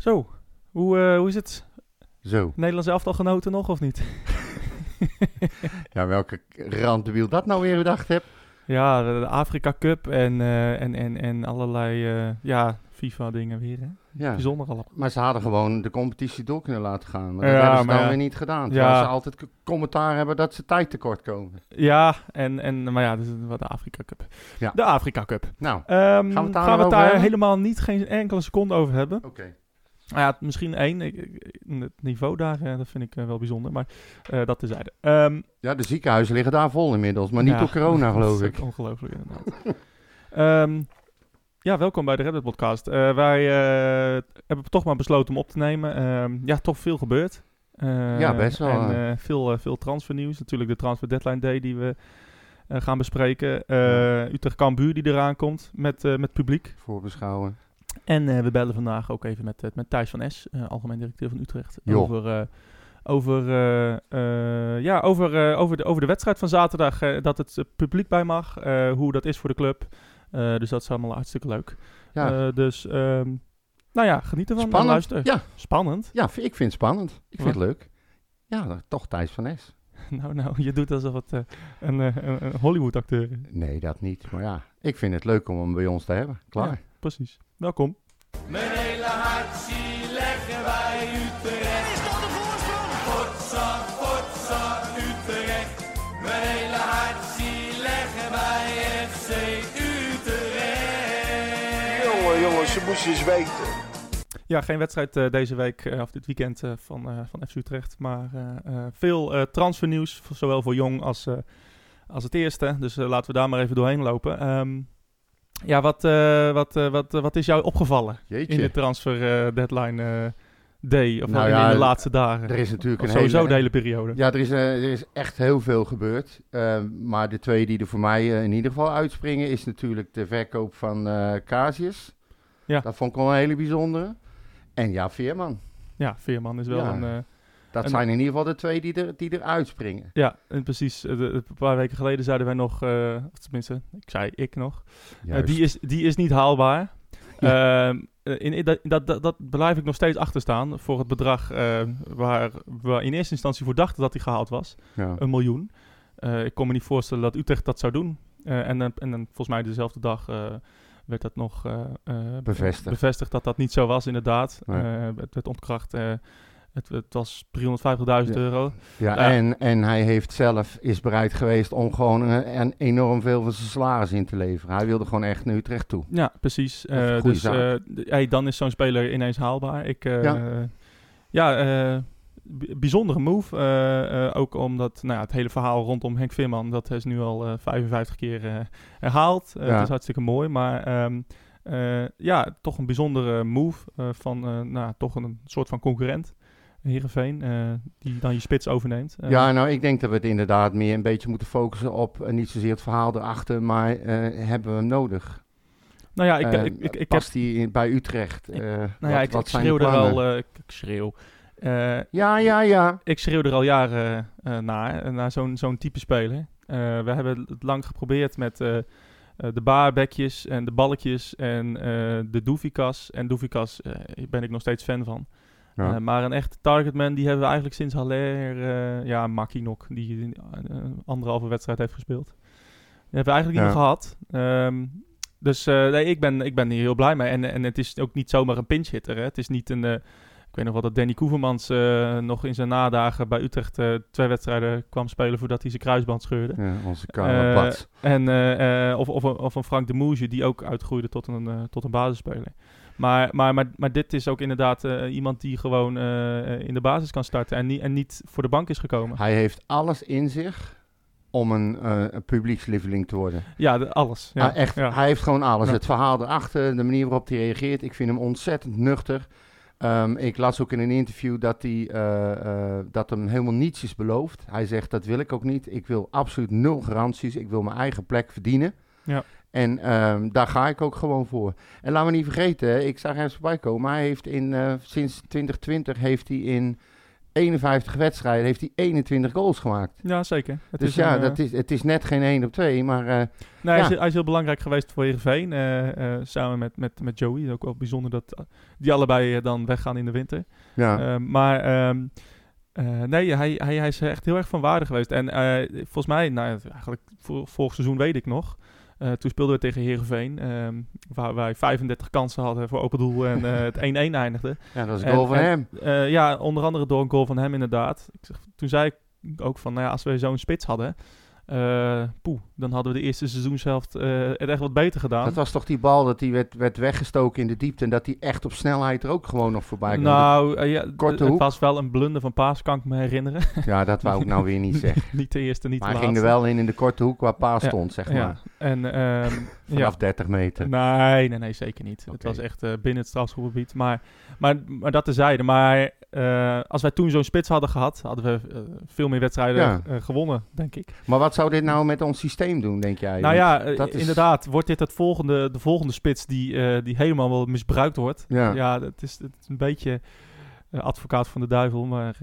Zo, hoe, eh, hoe is het? Zo. Nederlands elftal genoten nog of niet? Ja, welke randdebiel dat nou weer bedacht heb. Ja, de, Afrika Cup en, eh, en, en, en allerlei eh, ja, FIFA-dingen weer. Hè? Ja. Bijzonder allemaal. Maar ze hadden gewoon de competitie door kunnen laten gaan. Maar Ja, dat hebben ze maar dan ja. weer niet gedaan. Ja. Terwijl ze altijd commentaar hebben dat ze tijd tekort komen. Ja, en, en, maar ja, dus wat de Afrika Cup. Ja. De Afrika Cup. Nou, Ehm, Gaan we het daar gaan we het over daar hebben? helemaal niet geen enkele seconde over hebben. oké. Nou ja, misschien één. Het niveau daar, eh, dat vind ik eh, wel bijzonder. Maar eh, dat tezijde. Ehm Ja, de ziekenhuizen liggen daar vol inmiddels. Maar niet Ja, door corona, geloof dat ik. Ongelooflijk, inderdaad. Ehm, ja, welkom bij de Reddit Podcast. Wij hebben toch maar besloten om op te nemen. Ehm, ja, toch veel gebeurd. Ja, best wel, En veel, veel transfernieuws. Natuurlijk de Transfer Deadline Day die we gaan bespreken. Utrecht Cambuur die eraan komt met, met publiek. Voorbeschouwen. En eh, we bellen vandaag ook even met, eh, met Thijs van Es, eh, algemeen directeur van Utrecht. Over, over, ja, over, over, de, over de wedstrijd van zaterdag. dat het publiek bij mag. hoe dat is voor de club. Dus dat is allemaal hartstikke leuk. Ja, dus, ehm, nou ja, geniet ervan. en spannend. Luister. Ja, Spannend. ja, ik vind het spannend. Ik vind het leuk. Ja, toch Thijs van Es. nou, nou, je doet alsof het een, een, een Hollywood-acteur is. Nee, dat niet. Maar ja, ik vind het leuk om hem bij ons te hebben. Klaar. Ja, precies. Welkom. Mijn hele hart zie leggen wij Utrecht. Is dat de voorsprong? Potsa, potsa, Utrecht. Mijn hele hart zie leggen wij FC Utrecht. Jongen, jongens, ze moesten eens weten. Ja, geen wedstrijd eh, deze week eh, of dit weekend eh, van, eh, van FC Utrecht. Maar eh, eh, veel eh, transfernieuws, zowel voor jong als, eh, als het eerste. Dus laten we daar maar even doorheen lopen. Ehm, ja, wat, eh, wat, eh, wat, eh, wat is jou opgevallen in Jeetje. de transfer deadline day? Of Nou in, ja, in de laatste dagen? Er is natuurlijk Of een sowieso hele... de hele periode. Ja, er is, er is echt heel veel gebeurd. Maar de twee die er voor mij in ieder geval uitspringen... is natuurlijk de verkoop van Casius. Ja. Dat vond ik wel een hele bijzondere. En ja, Veerman. Ja, Veerman is wel Ja. een... Dat En- zijn in ieder geval de twee die er, die er uitspringen. ja, en precies. eh, de- een paar weken geleden zeiden wij nog... eh, of tenminste, ik zei ik nog... Eh, die, is, die is niet haalbaar. Ehm, eh, in, in, dat, dat, dat, blijf ik nog steeds achter staan voor het bedrag waar we in eerste instantie voor dachten dat hij gehaald was. ja. Een miljoen. Ik kon me niet voorstellen dat Utrecht dat zou doen. En, dan- en dan volgens mij dezelfde dag werd dat nog Bevestigd. bevestigd dat dat niet zo was inderdaad. Nee. Het werd ontkracht. Eh, het, het was 350.000 Ja. euro. Ja. En, en hij heeft zelf, is bereid geweest om gewoon een, een enorm veel van zijn salaris in te leveren. Hij wilde gewoon echt naar Utrecht toe. Ja, precies. Eh, goede dus eh, hey, dan is zo'n speler ineens haalbaar. Ik, eh, Ja. ja, eh, bijzondere move. eh, eh, ook omdat nou ja, het hele verhaal rondom Henk Veerman, dat is nu al eh, 55 keer eh, herhaald. Eh, Ja. Het is hartstikke mooi, maar ehm, eh, ja, toch een bijzondere move eh, van eh, nou, toch een soort van concurrent. Heerenveen, eh die dan je spits overneemt. Eh, Ja, nou, ik denk dat we het inderdaad meer een beetje moeten focussen op eh, niet zozeer het verhaal erachter, maar hebben we hem nodig? nou ja, ik, ik, ik, ik heb past hij in- bij Utrecht? Ik- Nou wat, ja, ik, wat zijn schreeuw er al. ik, schreeuw. Ja, ja, ja. ik schreeuw er al jaren naar, naar zo'n zo'n type speler. We hebben het lang geprobeerd met de baarbekjes en de balkjes en de Doefikas. En Doefikas ben ik nog steeds fan van. Ja. Eh, maar een echte targetman, die hebben we eigenlijk sinds Haller, eh ja, Makinok, die eh, anderhalve wedstrijd heeft gespeeld. Die hebben we eigenlijk niet Ja. meer gehad. Ehm, dus eh, nee, ik, ben, ik ben hier heel blij mee. En, en het is ook niet zomaar een pinch hitter. Hè. Het is niet een... ik weet nog wel dat Danny Koevermans nog in zijn nadagen bij Utrecht twee wedstrijden kwam spelen voordat hij zijn kruisband scheurde. Ja, onze Karapats. en, of, of, een, of een Frank de Moesje die ook uitgroeide tot een, tot een basisspeler. Maar, maar, maar, maar dit is ook inderdaad eh, iemand die gewoon eh, eh, in de basis kan starten en, niet en niet voor de bank is gekomen. Hij heeft alles in zich om een, een publiekslieveling te worden. Ja, de- alles. Ja, Ah, echt, ja. Hij heeft gewoon alles. Ja. Het verhaal erachter, de manier waarop hij reageert. Ik vind hem ontzettend nuchter. Ehm, ik las ook in een interview dat, hij, dat hem helemaal niets is beloofd. Hij zegt, dat wil ik ook niet. Ik wil absoluut nul garanties. Ik wil mijn eigen plek verdienen. Ja. En ehm, daar ga ik ook gewoon voor. En laten we niet vergeten, ik zag hem voorbij komen. Hij heeft in, eh, sinds 2020 heeft hij in 51 wedstrijden heeft hij 21 goals gemaakt. Ja, zeker. Het dus is ja, een, dat is, het is net geen 1 op 2, maar eh, Nee, hij, is, hij is heel belangrijk geweest voor Heerenveen. eh, eh, samen met, met, met Joey. Ook wel bijzonder dat die allebei dan weggaan in de winter. ja. Eh, maar ehm, eh, nee, hij, hij, hij is echt heel erg van waarde geweest. En volgens mij, nou, eigenlijk vor, vorig seizoen weet ik nog. Eh, toen speelden we tegen Heerenveen. ehm, waar wij 35 kansen hadden voor open doel en eh, het 1-1 eindigde. ja, dat is een en- goal van hem. Eh, ja, onder andere door een goal van hem inderdaad. Ik zeg, toen zei ik ook van, nou ja, als we zo'n spits hadden... poeh, dan hadden we de eerste seizoenshelft het echt wat beter gedaan. Dat was toch die bal dat die werd, werd weggestoken in de diepte en dat die echt op snelheid er ook gewoon nog voorbij kwam. nou, eh, ja, korte het hoek. was wel een blunder van Paas, kan ik me herinneren. Ja, dat wou ik nou weer niet zeggen. niet de eerste, niet Maar de hij ging er wel in in de korte hoek waar Pa Ja, stond, zeg Ja, maar. en ehm, Vanaf ja. 30 meter. Nee, nee, nee, zeker niet. Het was echt binnen het strafschopgebied. Maar, maar, maar dat tezijde. Maar eh, als wij toen zo'n spits hadden gehad, hadden we eh, veel meer wedstrijden Ja. eh, gewonnen, denk ik. Maar wat zou dit nou met ons systeem doen, denk jij? nou ja, is- inderdaad, wordt dit het volgende, de volgende spits die, die helemaal wel misbruikt wordt. Ja. Ja, het, is, het is een beetje advocaat van de duivel, maar...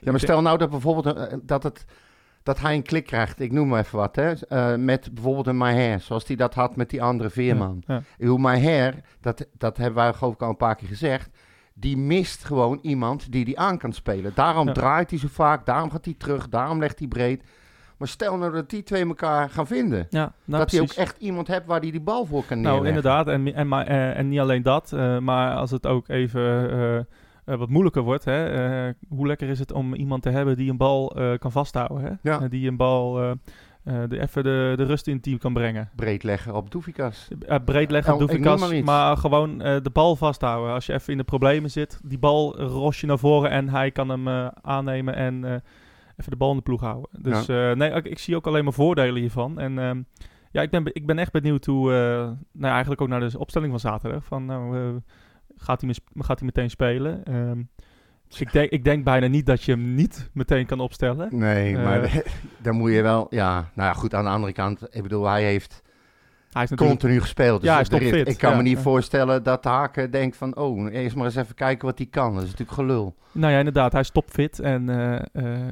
Ja, maar stel nou dat bijvoorbeeld dat, het, dat hij een klik krijgt, ik noem maar even wat, hè, met bijvoorbeeld een Maher, zoals hij dat had met die andere Veerman. Ja, Uw Maher, dat, dat hebben wij geloof ik al een paar keer gezegd, die mist gewoon iemand die die aan kan spelen. Daarom Ja. draait hij zo vaak, daarom gaat hij terug, daarom legt hij breed. Maar stel nou dat die twee elkaar gaan vinden. ja, nou, dat hij ook echt iemand hebt waar hij die bal voor kan neerleggen. Nou, inderdaad. En, en, maar, eh, en niet alleen dat, eh, maar als het ook even eh, wat moeilijker wordt, hè, hoe lekker is het om iemand te hebben die een bal kan vasthouden, hè? Ja. Die een bal eh, eh, de, even de, de rust in het team kan brengen. Breed leggen op Doefikas. Eh, breed leggen, doe ik ik noem als, maar gewoon eh, de bal vasthouden. Als je even in de problemen zit, die bal ros je naar voren en hij kan hem eh, aannemen en eh, even de bal in de ploeg houden. Dus eh, nee, ik, ik zie ook alleen maar voordelen hiervan. En ehm, ja, ik ben, be- ik ben echt benieuwd hoe, eh, nou ja, eigenlijk ook naar de opstelling van zaterdag. Van, nou, eh, gaat, hij gaat hij meteen spelen? Ehm, ik, denk, ik denk bijna niet dat je hem niet meteen kan opstellen. Nee, Eh. maar dan moet je wel... Ja, nou ja, goed, aan de andere kant, ik bedoel, hij heeft Hij is continu gespeeld. Dus Ja, hij is topfit, Ik kan ja. me niet Ja. voorstellen dat Haken denkt van... Oh, eerst maar eens even kijken wat hij kan. Dat is natuurlijk gelul. Nou ja, inderdaad, hij is topfit. En eh, eh,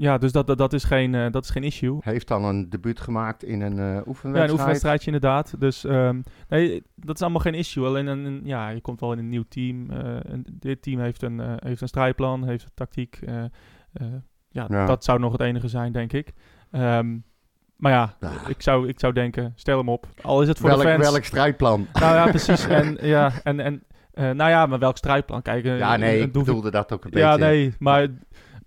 ja, dus dat, dat, dat, is geen, eh, dat is geen issue. Heeft dan een debuut gemaakt in een Ja, oefenwedstrijd. een oefenwedstrijdje inderdaad. Dus ehm, nee, dat is allemaal geen issue. Alleen een, een- ja, je komt wel in een nieuw team. eh, dit team heeft een, heeft een strijdplan, heeft een tactiek. ja, Ja. dat zou nog het enige zijn, denk ik. Ehm, maar ja, Ja. ik, zou, ik zou denken, stel hem op. Al is het voor welk, de fans. welk strijdplan? Nou ja, precies. en, ja, en, en, nou ja, maar welk strijdplan? Kijk, ja, nee, een ik bedoelde dat ook een ja, beetje. nee, maar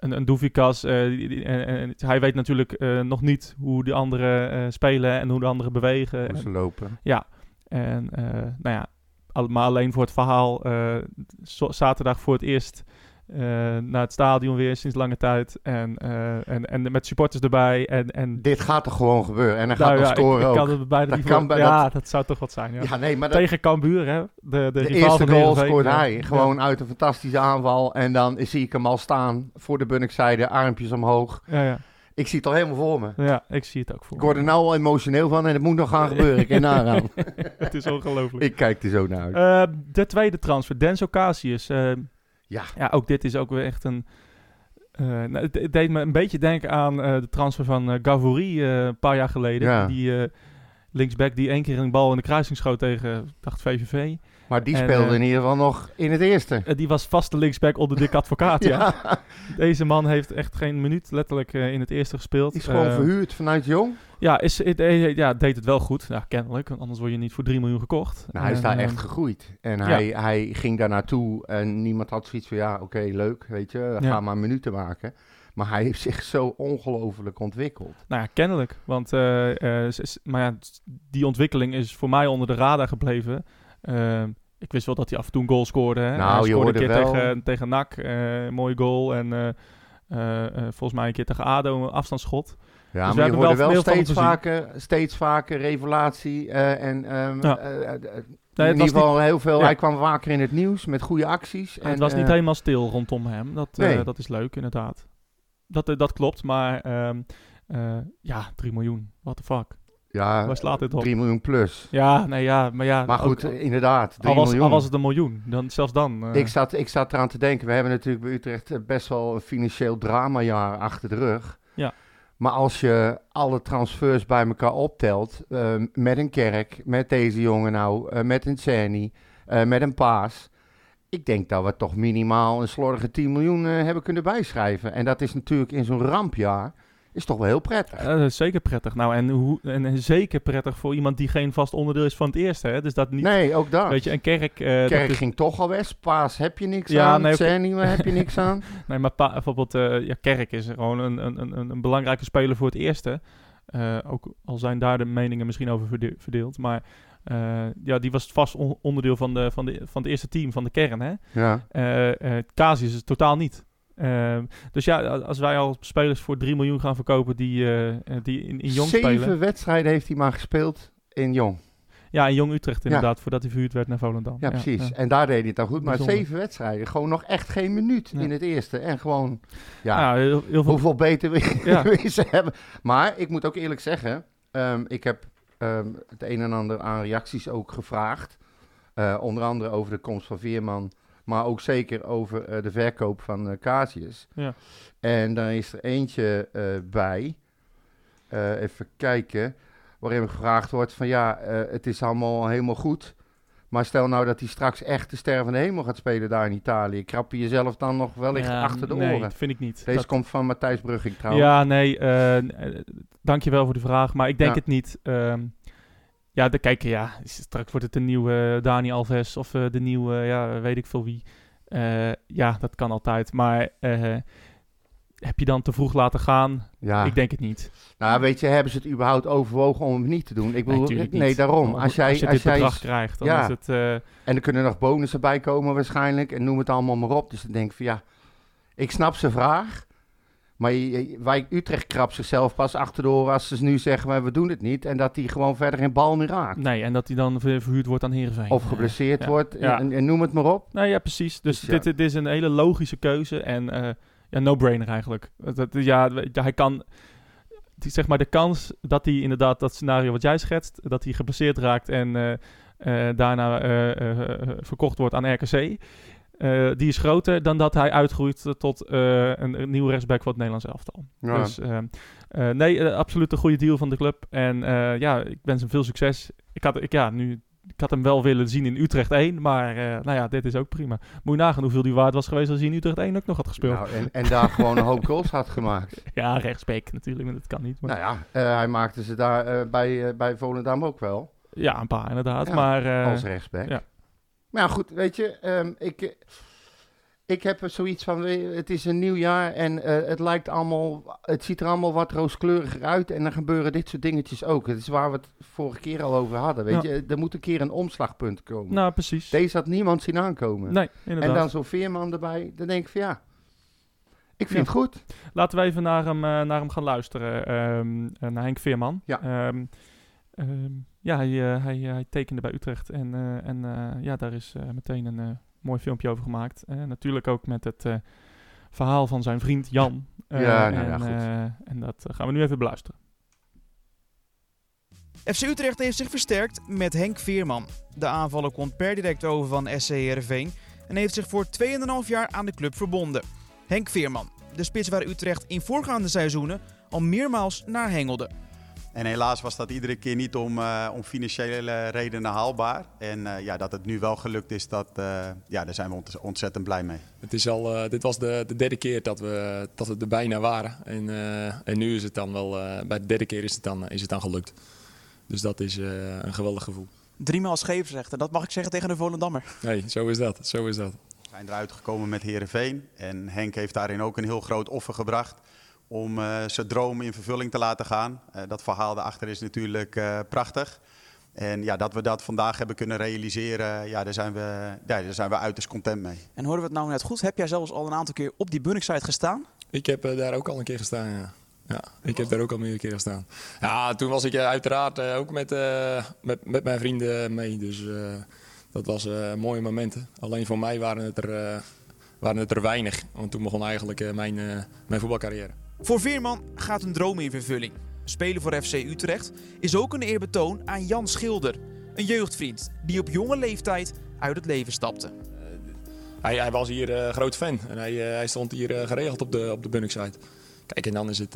een, een Doevikas, eh, die- die- en, hij weet natuurlijk eh, nog niet hoe die anderen eh, spelen en hoe de anderen bewegen. Hoe En, ze lopen. ja, en nou ja, al- maar alleen voor het verhaal, zaterdag voor het eerst eh, naar het stadion weer sinds lange tijd. En, eh, en, en met supporters erbij. En, en Dit gaat er gewoon gebeuren. En nou gaat nog ja, ik- scoren ik, kan het bijna Dat niet kan voor- bij Ja, dat... zou toch wat zijn. Ja. ja, nee, maar dat, Tegen Cambuur, hè? De, de, eerste van goal scoort hij. Gewoon uit een fantastische aanval. En dan zie ik hem al staan voor de Bunnikzijde. Armpjes omhoog. Ja, ja. Ik zie het al helemaal voor me. ja, ik zie het ook voor. Ik word er nou al emotioneel van en het moet nog gaan gebeuren. Ik kan nagaan. het is ongelooflijk. Ik kijk er zo naar uit. Eh, de tweede transfer, Denso Casius. Ja. ja, ook dit is ook weer echt een... eh, nou, het, het deed me een beetje denken aan eh, de transfer van eh Gavouri een paar jaar geleden. Ja. Die linksback die één keer een bal in de kruising schoot tegen, dacht VVV. Maar die en, speelde eh, in ieder geval nog in het eerste. Eh, die was vaste linksback onder Dick Advocaat, ja. Deze man heeft echt geen minuut letterlijk eh, in het eerste gespeeld. Is gewoon verhuurd vanuit Jong. Ja, is, ja, deed het wel goed. Ja, kennelijk. want Anders word je niet voor 3 miljoen gekocht. Nou, hij is daar echt gegroeid. En hij, hij ging daar naartoe en niemand had zoiets van... Ja, oké, leuk, weet je. Ga Ja. maar minuten maken. Maar hij heeft zich zo ongelooflijk ontwikkeld. Nou ja, kennelijk. Want maar ja, die ontwikkeling is voor mij onder de radar gebleven. Eh, ik wist wel dat hij af en toe een goal scoorde. Hè. Nou, hij je scoorde een keer wel- tegen, tegen NAC. eh, mooie goal. En eh, eh, volgens mij een keer tegen ADO een afstandsschot. Ja, Dus we maar je hebben hoorde wel steeds vaker, steeds vaker revelatie. en ehm, Ja. eh, eh, eh, Nee, in ieder geval heel veel. ja. Hij kwam vaker in het nieuws met goede acties. En het was niet helemaal stil rondom hem. Dat, Nee. dat is leuk, inderdaad. Dat, dat klopt, maar ehm, eh, ja, 3 miljoen. What the fuck. Ja, Waar slaat dit op? 3 miljoen plus. Ja, nee, ja, maar ja. Maar goed, ook- inderdaad, 3 al, was, miljoen. al was het een miljoen, dan, zelfs dan. eh, Ik zat, ik zat eraan te denken, we hebben natuurlijk bij Utrecht eh, best wel een financieel dramajaar achter de rug. Ja. Maar als je alle transfers bij elkaar optelt, eh, met een Kerk, met deze jongen nou, met een Czerny, eh, met een Paas. Ik denk dat we toch minimaal een slordige 10 miljoen hebben kunnen bijschrijven. En dat is natuurlijk in zo'n rampjaar, is toch wel heel prettig. dat is zeker prettig. Nou, en, hoe, en, en zeker prettig voor iemand die geen vast onderdeel is van het eerste. Hè? Dus dat niet. nee, ook dat. Weet je, een kerk. eh, dat Kerk is- ging toch al weg, Paas heb je niks Ja, aan, nee, heb je niks aan. Nee, maar pa- bijvoorbeeld, eh, ja, Kerk is gewoon een, een, een, een belangrijke speler voor het eerste. Eh, ook al zijn daar de meningen misschien over verde- verdeeld. Maar ja, die was vast on- onderdeel van, de, van, de, van het eerste team, van de kern. Hè? Ja. Casius is het totaal niet. Eh, dus ja, als wij al spelers voor 3 miljoen gaan verkopen die, eh, eh, die in, in Jong Zeven spelen. wedstrijden heeft hij maar gespeeld in Jong. Ja, in Jong Utrecht inderdaad, voordat hij verhuurd werd naar Volendam. Ja, precies. ja. En daar deed hij het dan goed. Maar Bijzonder. zeven wedstrijden. Gewoon nog echt geen minuut Ja. in het eerste. En gewoon, ja, heel, heel veel. hoeveel beter je ze hebben. Maar ik moet ook eerlijk zeggen, ehm, ik heb ehm, het een en ander aan reacties ook gevraagd. Eh, onder andere over de komst van Veerman. Maar ook zeker over eh, de verkoop van eh Casius. Ja. En daar is er eentje eh, bij. Eh, even kijken. Waarin gevraagd wordt van ja, eh, het is allemaal helemaal goed. Maar stel nou dat hij straks echt de ster van de hemel gaat spelen daar in Italië. Krap je jezelf dan nog wellicht Ja, achter de nee, oren. vind ik niet. Deze Dat- komt van Matthijs Brugging trouwens. Ja, nee, eh, eh, dankjewel voor de vraag, maar ik denk Ja. het niet. Ehm, ja, de, kijk, ja, straks wordt het de nieuwe Dani Alves of eh, de nieuwe, ja, weet ik veel wie. Eh, ja, dat kan altijd, maar eh, heb je dan te vroeg laten gaan? Ja. Ik denk het niet. Nou, weet je, hebben ze het überhaupt overwogen om het niet te doen? Ik bedoel, nee, niet. daarom. Als jij, als je als dit jij, bedrag krijgt, dan Ja. is het... eh, en er kunnen nog bonussen bij komen waarschijnlijk. En noem het allemaal maar op. Dus dan denk ik van ja, ik snap zijn vraag. Maar Utrecht krapt zichzelf pas achter de oren als ze nu zeggen, maar we doen het niet. En dat hij gewoon verder geen bal meer raakt. nee, en dat hij dan ver- verhuurd wordt aan Heerenveen. Of geblesseerd ja. wordt. Ja. En, en noem het maar op. Nou ja, precies. Dus Dus ja. dit, dit is een hele logische keuze en eh, ja, no-brainer eigenlijk. Dat, ja, hij kan, die, zeg maar de kans dat hij inderdaad dat scenario wat jij schetst, dat hij geblesseerd raakt en eh, eh, daarna verkocht wordt aan RKC, eh, die is groter dan dat hij uitgroeit tot eh, een, een nieuwe rechtsback voor het Nederlands elftal. Ja. Dus eh, eh, nee, absoluut een goede deal van de club. En ja, ik wens hem veel succes. Ik had, ik, ja, nu, ik had hem wel willen zien in Utrecht 1, maar nou ja, dit is ook prima. Moet je nagaan hoeveel die waard was geweest als hij in Utrecht 1 ook nog had gespeeld. Nou, en, en daar gewoon een hoop goals had gemaakt. Ja, rechtsback natuurlijk, maar dat kan niet. Maar, Nou ja, hij maakte ze daar bij, bij Volendam ook wel. Ja, een paar inderdaad. Ja, maar als rechtsback. ja. Maar ja, goed, weet je, ehm, ik, eh, ik heb er zoiets van, het is een nieuw jaar en eh, het lijkt allemaal, het ziet er allemaal wat rooskleuriger uit en dan gebeuren dit soort dingetjes ook. Het is waar we het vorige keer al over hadden, weet Ja. je. Er moet een keer een omslagpunt komen. nou, precies. Deze had niemand zien aankomen. Nee, inderdaad. en dan zo'n veerman erbij, dan denk ik van ja, ik vind Ja. het goed. Laten we even naar hem, eh, naar hem gaan luisteren. ehm, eh, naar Henk Veerman. Ja. Ehm, ja, hij, eh, hij, hij tekende bij Utrecht. En, eh, en eh, ja, daar is eh, meteen een eh, mooi filmpje over gemaakt. Eh, natuurlijk ook met het eh, verhaal van zijn vriend Jan. Eh, Ja, nou en, ja, goed. eh, en dat eh, gaan we nu even beluisteren. FC Utrecht heeft zich versterkt met Henk Veerman. De aanvaller komt per direct over van SC Heerenveen en heeft zich voor 2,5 jaar aan de club verbonden. Henk Veerman, de spits waar Utrecht in voorgaande seizoenen al meermaals naar hengelde. En helaas was dat iedere keer niet om, eh, om financiële redenen haalbaar. En eh, ja, dat het nu wel gelukt is, dat, eh, ja, daar zijn we ont- ontzettend blij mee. Het is al, eh, dit was de, de derde keer dat we, dat we er bijna waren. En, eh, en nu is het dan wel, eh, bij de derde keer is het dan, is het dan gelukt. Dus dat is eh, een geweldig gevoel. Driemaal scheepsrechter, dat mag ik zeggen tegen de Volendammer. Nee, zo is dat. Zo is dat. We zijn eruit gekomen met Herenveen. En Henk heeft daarin ook een heel groot offer gebracht om eh, zijn droom in vervulling te laten gaan. Eh, dat verhaal daarachter is natuurlijk eh, prachtig. En ja, dat we dat vandaag hebben kunnen realiseren, ja, daar, zijn we, ja, daar zijn we uiterst content mee. En hoorden we het nou net goed? Heb jij zelfs al een aantal keer op die Bunnik-site gestaan? Ik heb daar ook al een keer gestaan, ja. Ja, ik heb daar ook al meerdere keer gestaan. Ja, toen was ik uiteraard eh, ook met, eh, met, met mijn vrienden mee. Dus eh, dat was eh, mooie momenten. Alleen voor mij waren het er, waren het er weinig. Want toen begon eigenlijk mijn, eh, mijn voetbalcarrière. Voor Veerman gaat een droom in vervulling. spelen voor FC Utrecht, is ook een eerbetoon aan Jan Schilder. Een jeugdvriend die op jonge leeftijd uit het leven stapte. Hij, hij was hier eh groot fan en hij, eh, hij stond hier eh, geregeld op de, op de. Kijk, en dan is het,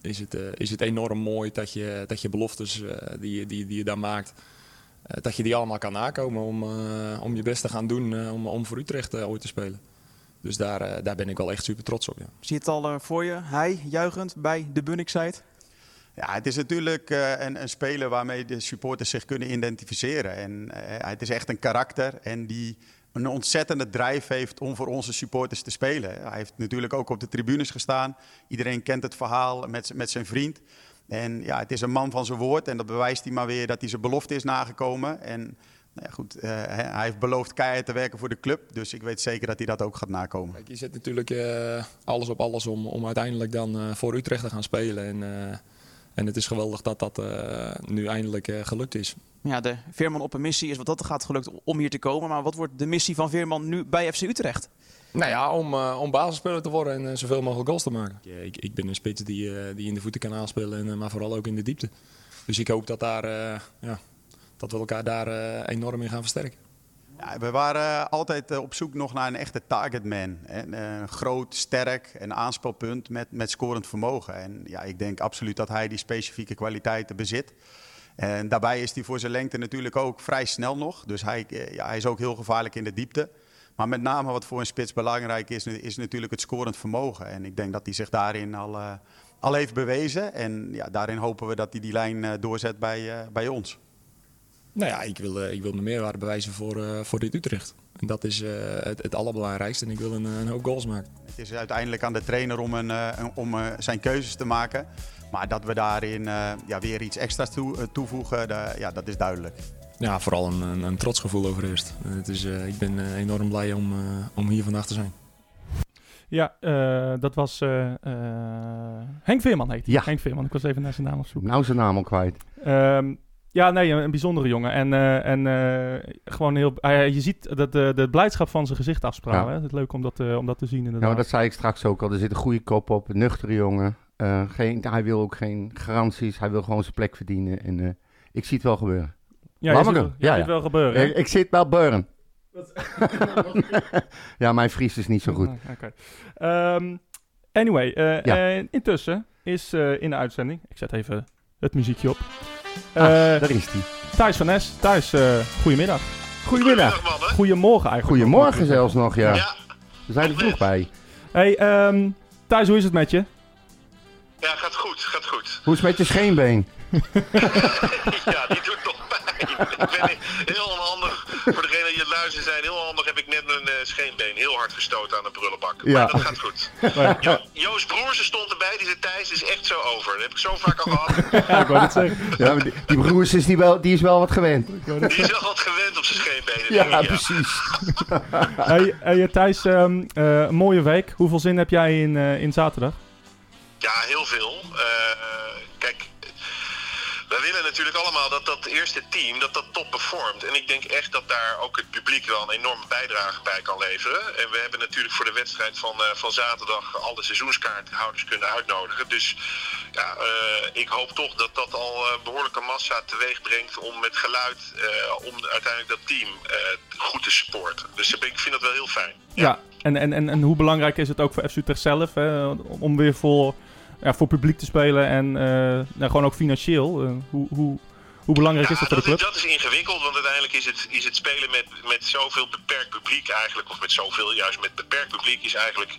is het, is het enorm mooi dat je, dat je beloftes die, die, die je daar maakt, dat je die allemaal kan nakomen om, om je best te gaan doen om, om voor Utrecht ooit te spelen. Dus daar, eh, daar ben ik wel echt super trots op. Ja. Zie je het al eh, voor je? Hij juichend bij de Bunnickside. Ja, het is natuurlijk eh, een, een speler waarmee de supporters zich kunnen identificeren. En eh, het is echt een karakter en die een ontzettende drijf heeft om voor onze supporters te spelen. Hij heeft natuurlijk ook op de tribunes gestaan. Iedereen kent het verhaal met, met zijn vriend. En ja, het is een man van zijn woord en dat bewijst hij maar weer dat hij zijn belofte is nagekomen. En nou ja, goed, eh, hij heeft beloofd keihard te werken voor de club. Dus ik weet zeker dat hij dat ook gaat nakomen. Kijk, je zet natuurlijk eh, alles op alles om, om uiteindelijk dan eh, voor Utrecht te gaan spelen. En, eh, en het is geweldig dat dat eh, nu eindelijk eh, gelukt is. Ja, de Veerman op een missie is wat dat gaat gelukt om hier te komen. Maar wat wordt de missie van Veerman nu bij FC Utrecht? Nou ja, om, eh, om basisspeler te worden en zoveel mogelijk goals te maken. Ja, ik, ik ben een spits die, eh, die in de voeten kan aanspelen, en, maar vooral ook in de diepte. Dus ik hoop dat, daar, eh, ja, dat we elkaar daar eh, enorm in gaan versterken. Ja, we waren altijd eh, op zoek nog naar een echte targetman. En, eh, groot, sterk, een aanspelpunt met, met scorend vermogen. En ja, ik denk absoluut dat hij die specifieke kwaliteiten bezit. En daarbij is hij voor zijn lengte natuurlijk ook vrij snel nog. Dus hij, ja, hij is ook heel gevaarlijk in de diepte. Maar met name wat voor een spits belangrijk is, is natuurlijk het scorend vermogen. En ik denk dat hij zich daarin al, al heeft bewezen. En ja, daarin hopen we dat hij die lijn doorzet bij, bij ons. Nou ja, ik wil, eh, ik wil mijn meerwaarde bewijzen voor, eh, voor dit Utrecht. En dat is eh, het, het allerbelangrijkste. En ik wil een, een hoop goals maken. Het is uiteindelijk aan de trainer om, een, eh, een- om eh, zijn keuzes te maken. Maar dat we daarin eh, ja, weer iets extra's toe, toevoegen, ja, dat is duidelijk. Ja, vooral een, een, een trots gevoel overheerst. Het is, eh, ik ben enorm blij om, om hier vandaag te zijn. Ja, eh, dat was Henk Veerman heet hij. Ja. Henk Veerman, ik was even naar zijn naam op zoek. Nou zijn naam al kwijt. Ehm, ja, nee, een, een bijzondere jongen. En, eh, en eh, gewoon heel... hij- je ziet dat de, de blijdschap van zijn gezicht afstralen. Ja. hè. Het is leuk om dat, eh, om dat te zien inderdaad. maar dat zei ik straks ook al. Er zit een goede kop op, een nuchtere jongen. Eh, geen, hij wil ook geen garanties. Hij wil gewoon zijn plek verdienen. En eh, ik zie het wel gebeuren. ja, je ziet, doen. wel- je Ja, ziet ja. wel gebeuren. Ik, ik zit wel beuren. ja, mijn Fries is niet zo goed. Oké. Ehm, anyway, Ja. intussen is eh, in de uitzending... Ik zet even het muziekje op. Ah, Eh, daar is hij. Thijs van Nes. Thijs, eh goedemiddag. Goedemiddag. mannen. Goedemorgen eigenlijk. Goedemorgen zelfs nog, ja. Ja, We zijn er vroeg bij. Hey, ehm, Thijs, hoe is het met je? ja, gaat goed, gaat goed. Hoe is het met je scheenbeen? Ja, die doet nog. Ik ben heel onhandig, voor degene die het luisteren zijn, heel handig heb ik net mijn eh, scheenbeen heel hard gestoten aan de prullenbak. Ja. Maar dat gaat goed. Jo Joost Broersen stond erbij, die zei Thijs, het is echt zo over. Dat heb ik zo vaak al gehad. Ja, ik wou het zeggen. Ja, maar die, die broers is, die wel, die is wel wat gewend. Die is wel wat gewend op zijn scheenbenen. Ja, denk ik, precies. Hey, hey, Thijs, ehm, eh, een mooie week. Hoeveel zin heb jij in, eh, in zaterdag? Ja, heel veel. Eh, kijk, wij willen natuurlijk allemaal dat dat eerste team dat dat top performt. En ik denk echt dat daar ook het publiek wel een enorme bijdrage bij kan leveren. En we hebben natuurlijk voor de wedstrijd van, eh, van zaterdag alle seizoenskaarthouders kunnen uitnodigen. Dus ja, eh, ik hoop toch dat dat al eh, behoorlijke massa teweeg brengt om met geluid, om uiteindelijk dat team goed te supporten. Dus ik vind dat wel heel fijn. Ja. En, en, en, en hoe belangrijk is het ook voor FC Utrecht zelf hè, om weer voor, ja, voor publiek te spelen en eh, nou, gewoon ook financieel? Eh, hoe, hoe, hoe belangrijk is dat voor de club? Dat is ingewikkeld, want uiteindelijk is het, is het spelen met, met zoveel beperkt publiek eigenlijk, of met zoveel, juist met beperkt publiek, is eigenlijk,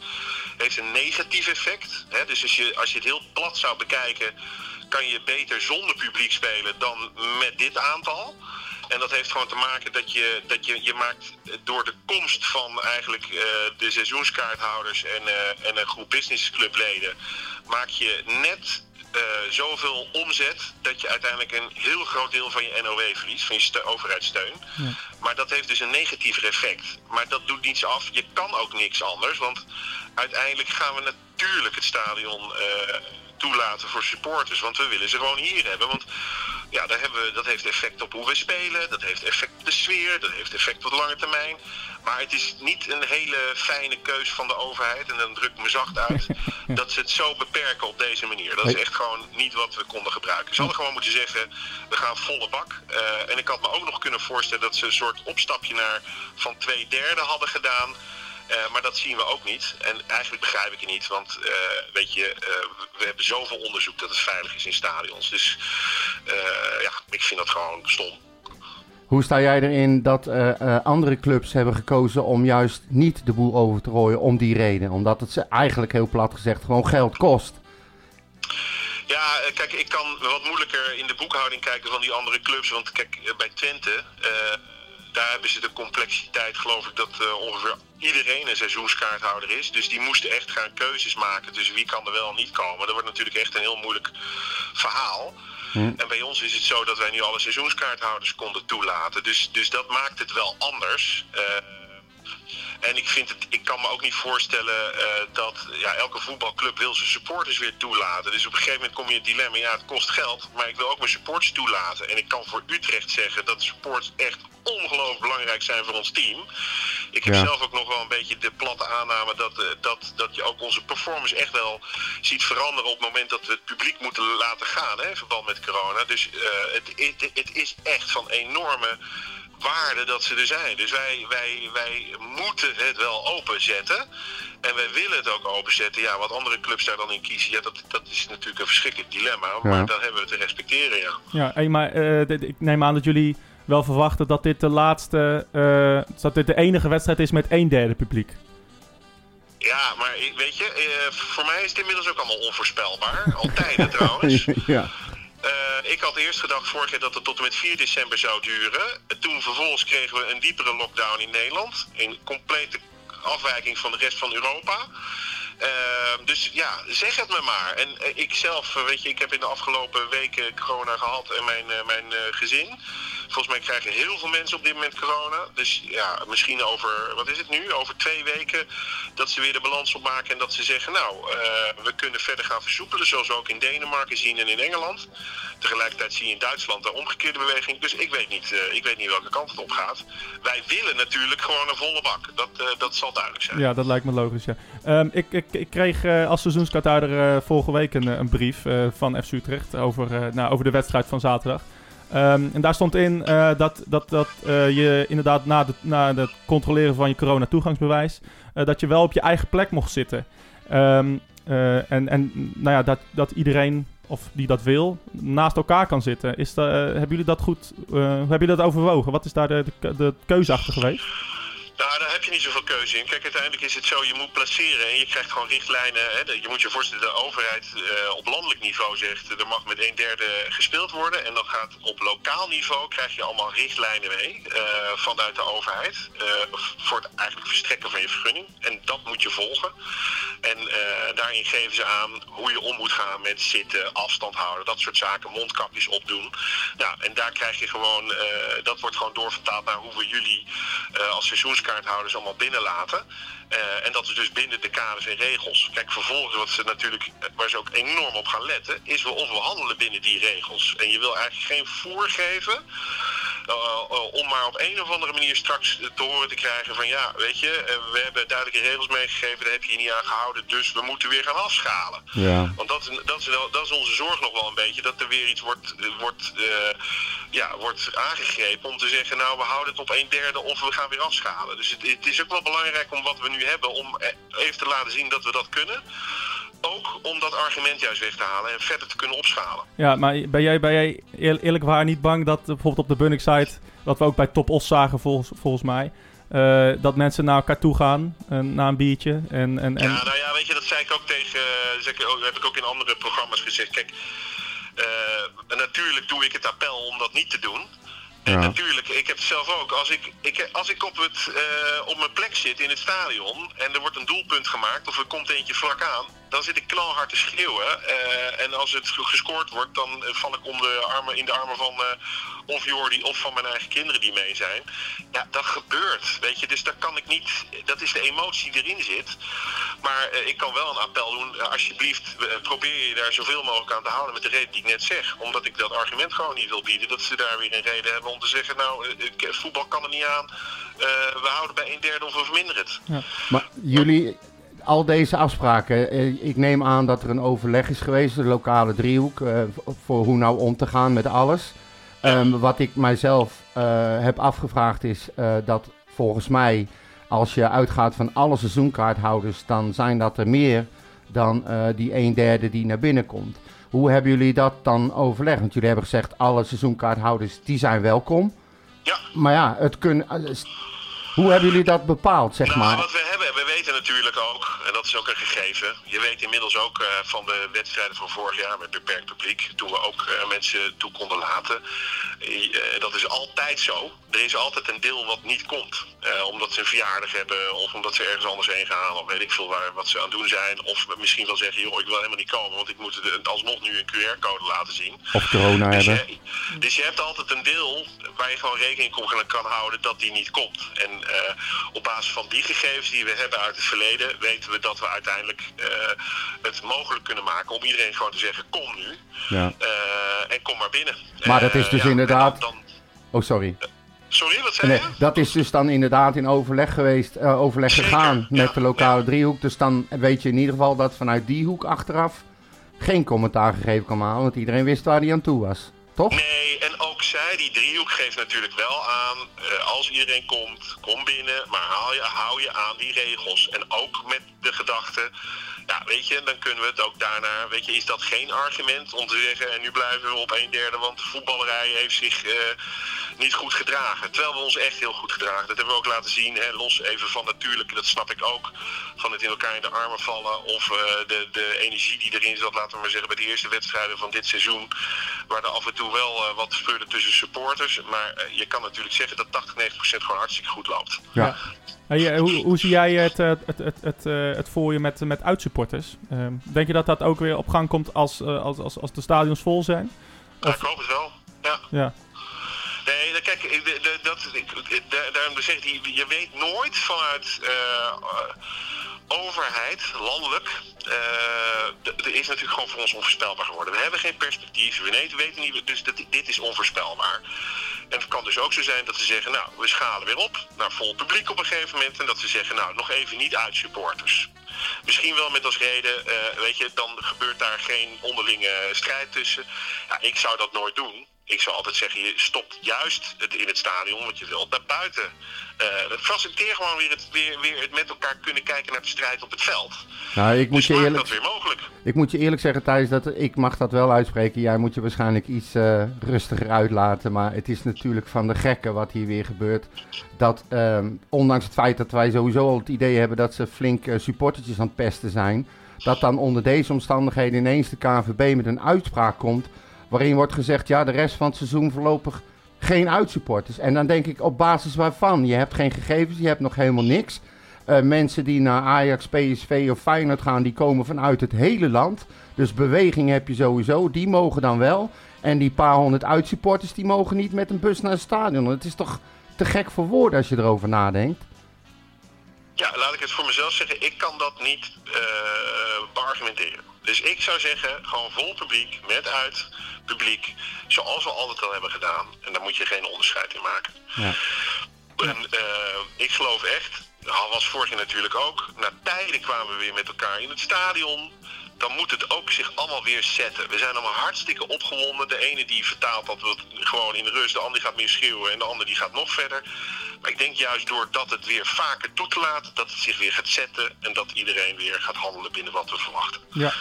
heeft een negatief effect. Hè? Dus als je, als je het heel plat zou bekijken, kan je beter zonder publiek spelen dan met dit aantal. En dat heeft gewoon te maken dat je, dat je, je maakt door de komst van eigenlijk eh, de seizoenskaarthouders en, eh, en een groep businessclubleden, maak je net eh, zoveel omzet dat je uiteindelijk een heel groot deel van je NOW verliest, van je ste- overheidssteun. Maar dat heeft dus een negatief effect. Maar dat doet niets af. Je kan ook niks anders, want uiteindelijk gaan we natuurlijk het stadion eh, toelaten voor supporters, want we willen ze gewoon hier hebben. Want ja, daar hebben we, dat heeft effect op hoe we spelen. Dat heeft effect op de sfeer. Dat heeft effect op de lange termijn. Maar het is niet een hele fijne keus van de overheid. En dan druk ik me zacht uit. dat ze het zo beperken op deze manier. Dat is echt gewoon niet wat we konden gebruiken. Ze hadden gewoon moeten zeggen, we gaan volle bak. Eh, en ik had me ook nog kunnen voorstellen dat ze een soort opstapje naar van twee derde hadden gedaan. Eh, maar dat zien we ook niet. En eigenlijk begrijp ik het niet. Want eh, weet je, eh, we hebben zoveel onderzoek dat het veilig is in stadions. Dus ja, ik vind dat gewoon stom. Hoe sta jij erin dat andere clubs hebben gekozen om juist niet de boel over te rooien om die reden? Omdat het ze eigenlijk heel plat gezegd gewoon geld kost. Ja, kijk, ik kan wat moeilijker in de boekhouding kijken van die andere clubs. Want kijk, bij Twente, daar hebben ze de complexiteit, geloof ik, dat ongeveer iedereen een seizoenskaarthouder is. Dus die moesten echt gaan keuzes maken tussen wie kan er wel en niet komen. Dat wordt natuurlijk echt een heel moeilijk verhaal. En bij ons is het zo dat wij nu alle seizoenskaarthouders konden toelaten. Dus, dus dat maakt het wel anders. Eh, en ik, vind het, ik kan me ook niet voorstellen eh, dat ja, elke voetbalclub wil zijn supporters weer toelaten. Dus op een gegeven moment kom je in het dilemma, ja het kost geld, maar ik wil ook mijn supporters toelaten. En ik kan voor Utrecht zeggen dat supporters echt ongelooflijk belangrijk zijn voor ons team. Ik heb Ja. zelf ook nog wel een beetje de platte aanname dat, eh, dat, dat je ook onze performance echt wel ziet veranderen op het moment dat we het publiek moeten laten gaan hè, in verband met corona. Dus eh, het, het, het is echt van enorme waarde dat ze er zijn. Dus wij, wij, wij moeten het wel openzetten. En wij willen het ook openzetten. Ja, wat andere clubs daar dan in kiezen, ja, dat, dat is natuurlijk een verschrikkelijk dilemma. Maar Ja. dat hebben we te respecteren, ja. Ja, hey, maar eh, ik neem aan dat jullie wel verwachten dat dit de laatste, eh, dat dit de enige wedstrijd is met een derde publiek. Ja, maar ik- weet je, eh, voor mij is het inmiddels ook allemaal onvoorspelbaar. Altijd trouwens. ja. Eh, ik had eerst gedacht vorig jaar dat het tot en met 4 december zou duren. Toen vervolgens kregen we een diepere lockdown in Nederland. In complete afwijking van de rest van Europa. Eh, dus ja, zeg het me maar. En eh, ik zelf, weet je, ik heb in de afgelopen weken corona gehad en mijn, mijn gezin. Volgens mij krijgen heel veel mensen op dit moment corona. Dus ja, misschien over, wat is het nu? Over twee weken dat ze weer de balans opmaken en dat ze zeggen, nou, eh, we kunnen verder gaan versoepelen. Zoals we ook in Denemarken zien en in Engeland. Tegelijkertijd zie je in Duitsland de omgekeerde beweging. Dus ik weet niet, eh, ik weet niet welke kant het op gaat. Wij willen natuurlijk gewoon een volle bak. Dat, eh, dat zal duidelijk zijn. Ja, dat lijkt me logisch, ja. Ehm, ik, ik, ik kreeg als seizoenskaarthouder vorige week een, een brief van FC Utrecht over, nou, over de wedstrijd van zaterdag. Ehm, en daar stond in eh, dat, dat, dat eh, je inderdaad na, na het controleren van je corona-toegangsbewijs... eh, dat je wel op je eigen plek mocht zitten. Ehm, eh, en en nou ja, dat, dat iedereen, of die dat wil, naast elkaar kan zitten. Is hebben jullie dat goed... hebben jullie dat overwogen? Wat is daar de, de keuze achter geweest? Nou, daar heb je niet zoveel keuze in. Kijk, uiteindelijk is het zo, je moet placeren en je krijgt gewoon richtlijnen. Hè. Je moet je voorstellen, de overheid eh, op landelijk niveau zegt, er mag met een derde gespeeld worden. En dan gaat op lokaal niveau, krijg je allemaal richtlijnen mee eh, vanuit de overheid. eh, voor het eigenlijk verstrekken van je vergunning. En dat moet je volgen. En daarin geven ze aan hoe je om moet gaan met zitten, afstand houden, dat soort zaken, mondkapjes opdoen. Nou, en daar krijg je gewoon, dat wordt gewoon doorvertaald naar hoe we jullie als seizoenskaarthouders allemaal binnenlaten. Eh, en dat is dus binnen de kaders en regels. Kijk, vervolgens wat ze natuurlijk, eh, waar ze ook enorm op gaan letten, is we handelen binnen die regels. En je wil eigenlijk geen voer geven eh, om maar op een of andere manier straks te horen te krijgen van ja, weet je, eh, we hebben duidelijke regels meegegeven, daar heb je je niet aan gehouden, dus we moeten weer gaan afschalen. Ja. Want dat is, dat, is wel, dat is onze zorg nog wel een beetje, dat er weer iets wordt, eh, wordt, eh, ja, wordt aangegrepen om te zeggen, nou we houden het op een derde of we gaan weer afschalen. Dus het, het is ook wel belangrijk om wat we nu hebben, om eh, even te laten zien dat we dat kunnen. Ook om dat argument juist weg te halen en verder te kunnen opschalen. Ja, maar ben jij, ben jij eer- eerlijk waar niet bang dat eh, bijvoorbeeld op de Bunnik site, wat we ook bij Top Os zagen volgens, volgens mij, eh, dat mensen naar elkaar toe gaan eh, na een biertje en... en, en Ja, nou ja, weet je, dat zei ik ook tegen, zeg ik ook- heb ik ook in andere programma's gezegd. Kijk, eh, natuurlijk doe ik het appel om dat niet te doen. En Ja. natuurlijk, ik heb het zelf ook. Als ik, ik, als ik op, het, eh, op mijn plek zit in het stadion en er wordt een doelpunt gemaakt of er komt eentje vlak aan, dan zit ik knalhard te schreeuwen. Eh, en als het gescoord wordt, dan eh, val ik om de armen, in de armen van eh, of Jordi of van mijn eigen kinderen die mee zijn. Ja, dat gebeurt, weet je. Dus daar kan ik niet, dat is de emotie die erin zit. Maar ik kan wel een appel doen. Alsjeblieft, probeer je daar zoveel mogelijk aan te houden met de reden die ik net zeg. Omdat ik dat argument gewoon niet wil bieden. Dat ze daar weer een reden hebben om te zeggen, nou, voetbal kan er niet aan. We houden bij een derde of we verminderen het. Maar jullie, al deze afspraken, eh, ik neem aan dat er een overleg is geweest, de lokale driehoek, eh, voor hoe nou om te gaan met alles. Ehm, wat ik mijzelf eh, heb afgevraagd is dat volgens mij, als je uitgaat van alle seizoenkaarthouders, dan zijn dat er meer dan die een derde die naar binnen komt. Hoe hebben jullie dat dan overlegd? Want jullie hebben gezegd, alle seizoenkaarthouders die zijn welkom. Ja. Maar ja, het kun, s- hoe hebben jullie dat bepaald, zeg Nou, maar? wat we hebben, we weten natuurlijk ook, dat is ook een gegeven. Je weet inmiddels ook eh, van de wedstrijden van vorig jaar met beperkt publiek, toen we ook eh, mensen toe konden laten. Eh, dat is altijd zo. Er is altijd een deel wat niet komt. Omdat ze een verjaardag hebben, of omdat ze ergens anders heen gaan, of weet ik veel waar, wat ze aan het doen zijn. Of misschien wel zeggen, joh, ik wil helemaal niet komen, want ik moet het alsnog nu een QR-code laten zien. Of corona Dus hebben. je, dus je hebt altijd een deel waar je gewoon rekening mee kan houden dat die niet komt. En op basis van die gegevens die we hebben uit het verleden, weten we dat we uiteindelijk eh, het mogelijk kunnen maken om iedereen gewoon te zeggen: kom nu Ja. eh, en kom maar binnen. Maar dat Eh, is dus ja, en inderdaad- Dan, Oh, sorry. sorry, wat zei Nee, je? dat is dus dan inderdaad in overleg geweest, eh, overleg Zeker, gegaan met ja, de lokale ja. driehoek. Dus dan weet je in ieder geval dat vanuit die hoek achteraf geen commentaar gegeven kan halen, want iedereen wist waar hij aan toe was. Toch? Nee, en ook zij, die driehoek, geeft natuurlijk wel aan, eh, als iedereen komt, kom binnen, maar hou je, hou je aan die regels. En ook met de gedachte, ja, weet je, dan kunnen we het ook daarna, weet je, is dat geen argument om te zeggen, en nu blijven we op een derde, want de voetballerij heeft zich eh, niet goed gedragen. Terwijl we ons echt heel goed gedragen. Dat hebben we ook laten zien, hè, los even van natuurlijk, dat snap ik ook, van het in elkaar in de armen vallen of eh, de, de energie die erin zat, laten we maar zeggen, bij de eerste wedstrijden van dit seizoen, waar er af en toe wel eh, wat speurde tussen supporters. Maar je kan natuurlijk zeggen dat 80, 90 procent gewoon hartstikke goed loopt. Ja. Hey, hoe, hoe zie jij het, eh, het, het, het, eh, het voor je met, met uitsupporters? Ehm, denk je dat dat ook weer op gang komt als, eh, als, als, als de stadions vol zijn? Ja, ik hoop het wel. Ja. Ja. Nee, dat- kijk, dat, daarom zeg ik, je weet nooit vanuit overheid, landelijk, d- er is natuurlijk gewoon voor ons onvoorspelbaar geworden. We hebben geen perspectief, we weten, niet, dus dit is onvoorspelbaar. En het kan dus ook zo zijn dat ze zeggen, nou, we schalen weer op naar vol publiek op een gegeven moment. En dat ze zeggen, nou, nog even niet uit supporters. Misschien wel met als reden, eh, weet je, dan gebeurt daar geen onderlinge strijd tussen. Ja, ik zou dat nooit doen. Ik zou altijd zeggen, je stopt juist het in het stadion, want je wilt naar buiten. Eh dat faciliteert gewoon weer het, weer, weer het met elkaar kunnen kijken naar de strijd op het veld. Nou, ik moet, Dus je eerlijk, dat weer mogelijk. ik moet je eerlijk zeggen, Thijs, dat ik mag dat wel uitspreken. Jij moet je waarschijnlijk iets eh, rustiger uitlaten. Maar het is natuurlijk van de gekken wat hier weer gebeurt. Dat ehm, ondanks het feit dat wij sowieso al het idee hebben dat ze flink eh, supportertjes aan het pesten zijn. Dat dan onder deze omstandigheden ineens de KNVB met een uitspraak komt. Waarin wordt gezegd, ja, de rest van het seizoen voorlopig geen uitsupporters. En dan denk ik op basis waarvan? Je hebt geen gegevens, je hebt nog helemaal niks. Eh, mensen die naar Ajax, PSV of Feyenoord gaan, die komen vanuit het hele land. Dus beweging heb je sowieso, die mogen dan wel. En die paar honderd uitsupporters, die mogen niet met een bus naar het stadion. Het is toch te gek voor woorden als je erover nadenkt. Ja, laat ik het voor mezelf zeggen. Ik kan dat niet eh beargumenteren. Dus ik zou zeggen, gewoon vol publiek, met uit publiek, zoals we altijd al hebben gedaan. En daar moet je geen onderscheid in maken. Ja. En eh, ik geloof echt, dat was vorig jaar natuurlijk ook, na tijden kwamen we weer met elkaar in het stadion. Dan moet het ook zich allemaal weer zetten. We zijn allemaal hartstikke opgewonden. De ene die vertaalt dat we het gewoon in de rust, de ander gaat meer schreeuwen en de ander die gaat nog verder. Maar ik denk juist doordat het weer vaker toe te laten, dat het zich weer gaat zetten en dat iedereen weer gaat handelen binnen wat we verwachten. Ja.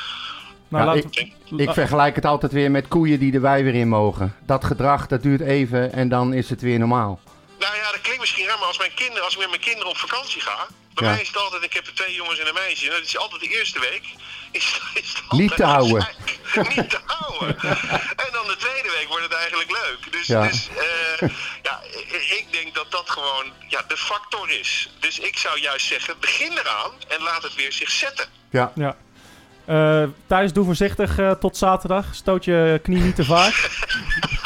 Nou, Ja, laten ik, we- ik vergelijk het altijd weer met koeien die er wij weer in mogen. Dat gedrag, dat duurt even en dan is het weer normaal. Nou ja, dat klinkt misschien raar, maar als, mijn kinderen, als ik met mijn kinderen op vakantie ga, bij Ja. mij is het altijd, ik heb er twee jongens en een meisje, en dat is altijd de eerste week, is, is het Niet te houden. Niet te houden. En dan de tweede week wordt het eigenlijk leuk. Dus, Ja. dus eh, ja, ik denk dat dat gewoon ja, de factor is. Dus ik zou juist zeggen, begin eraan en laat het weer zich zetten. Ja, Ja. Eh, Thijs, doe voorzichtig eh, tot zaterdag. Stoot je knie niet te vaak.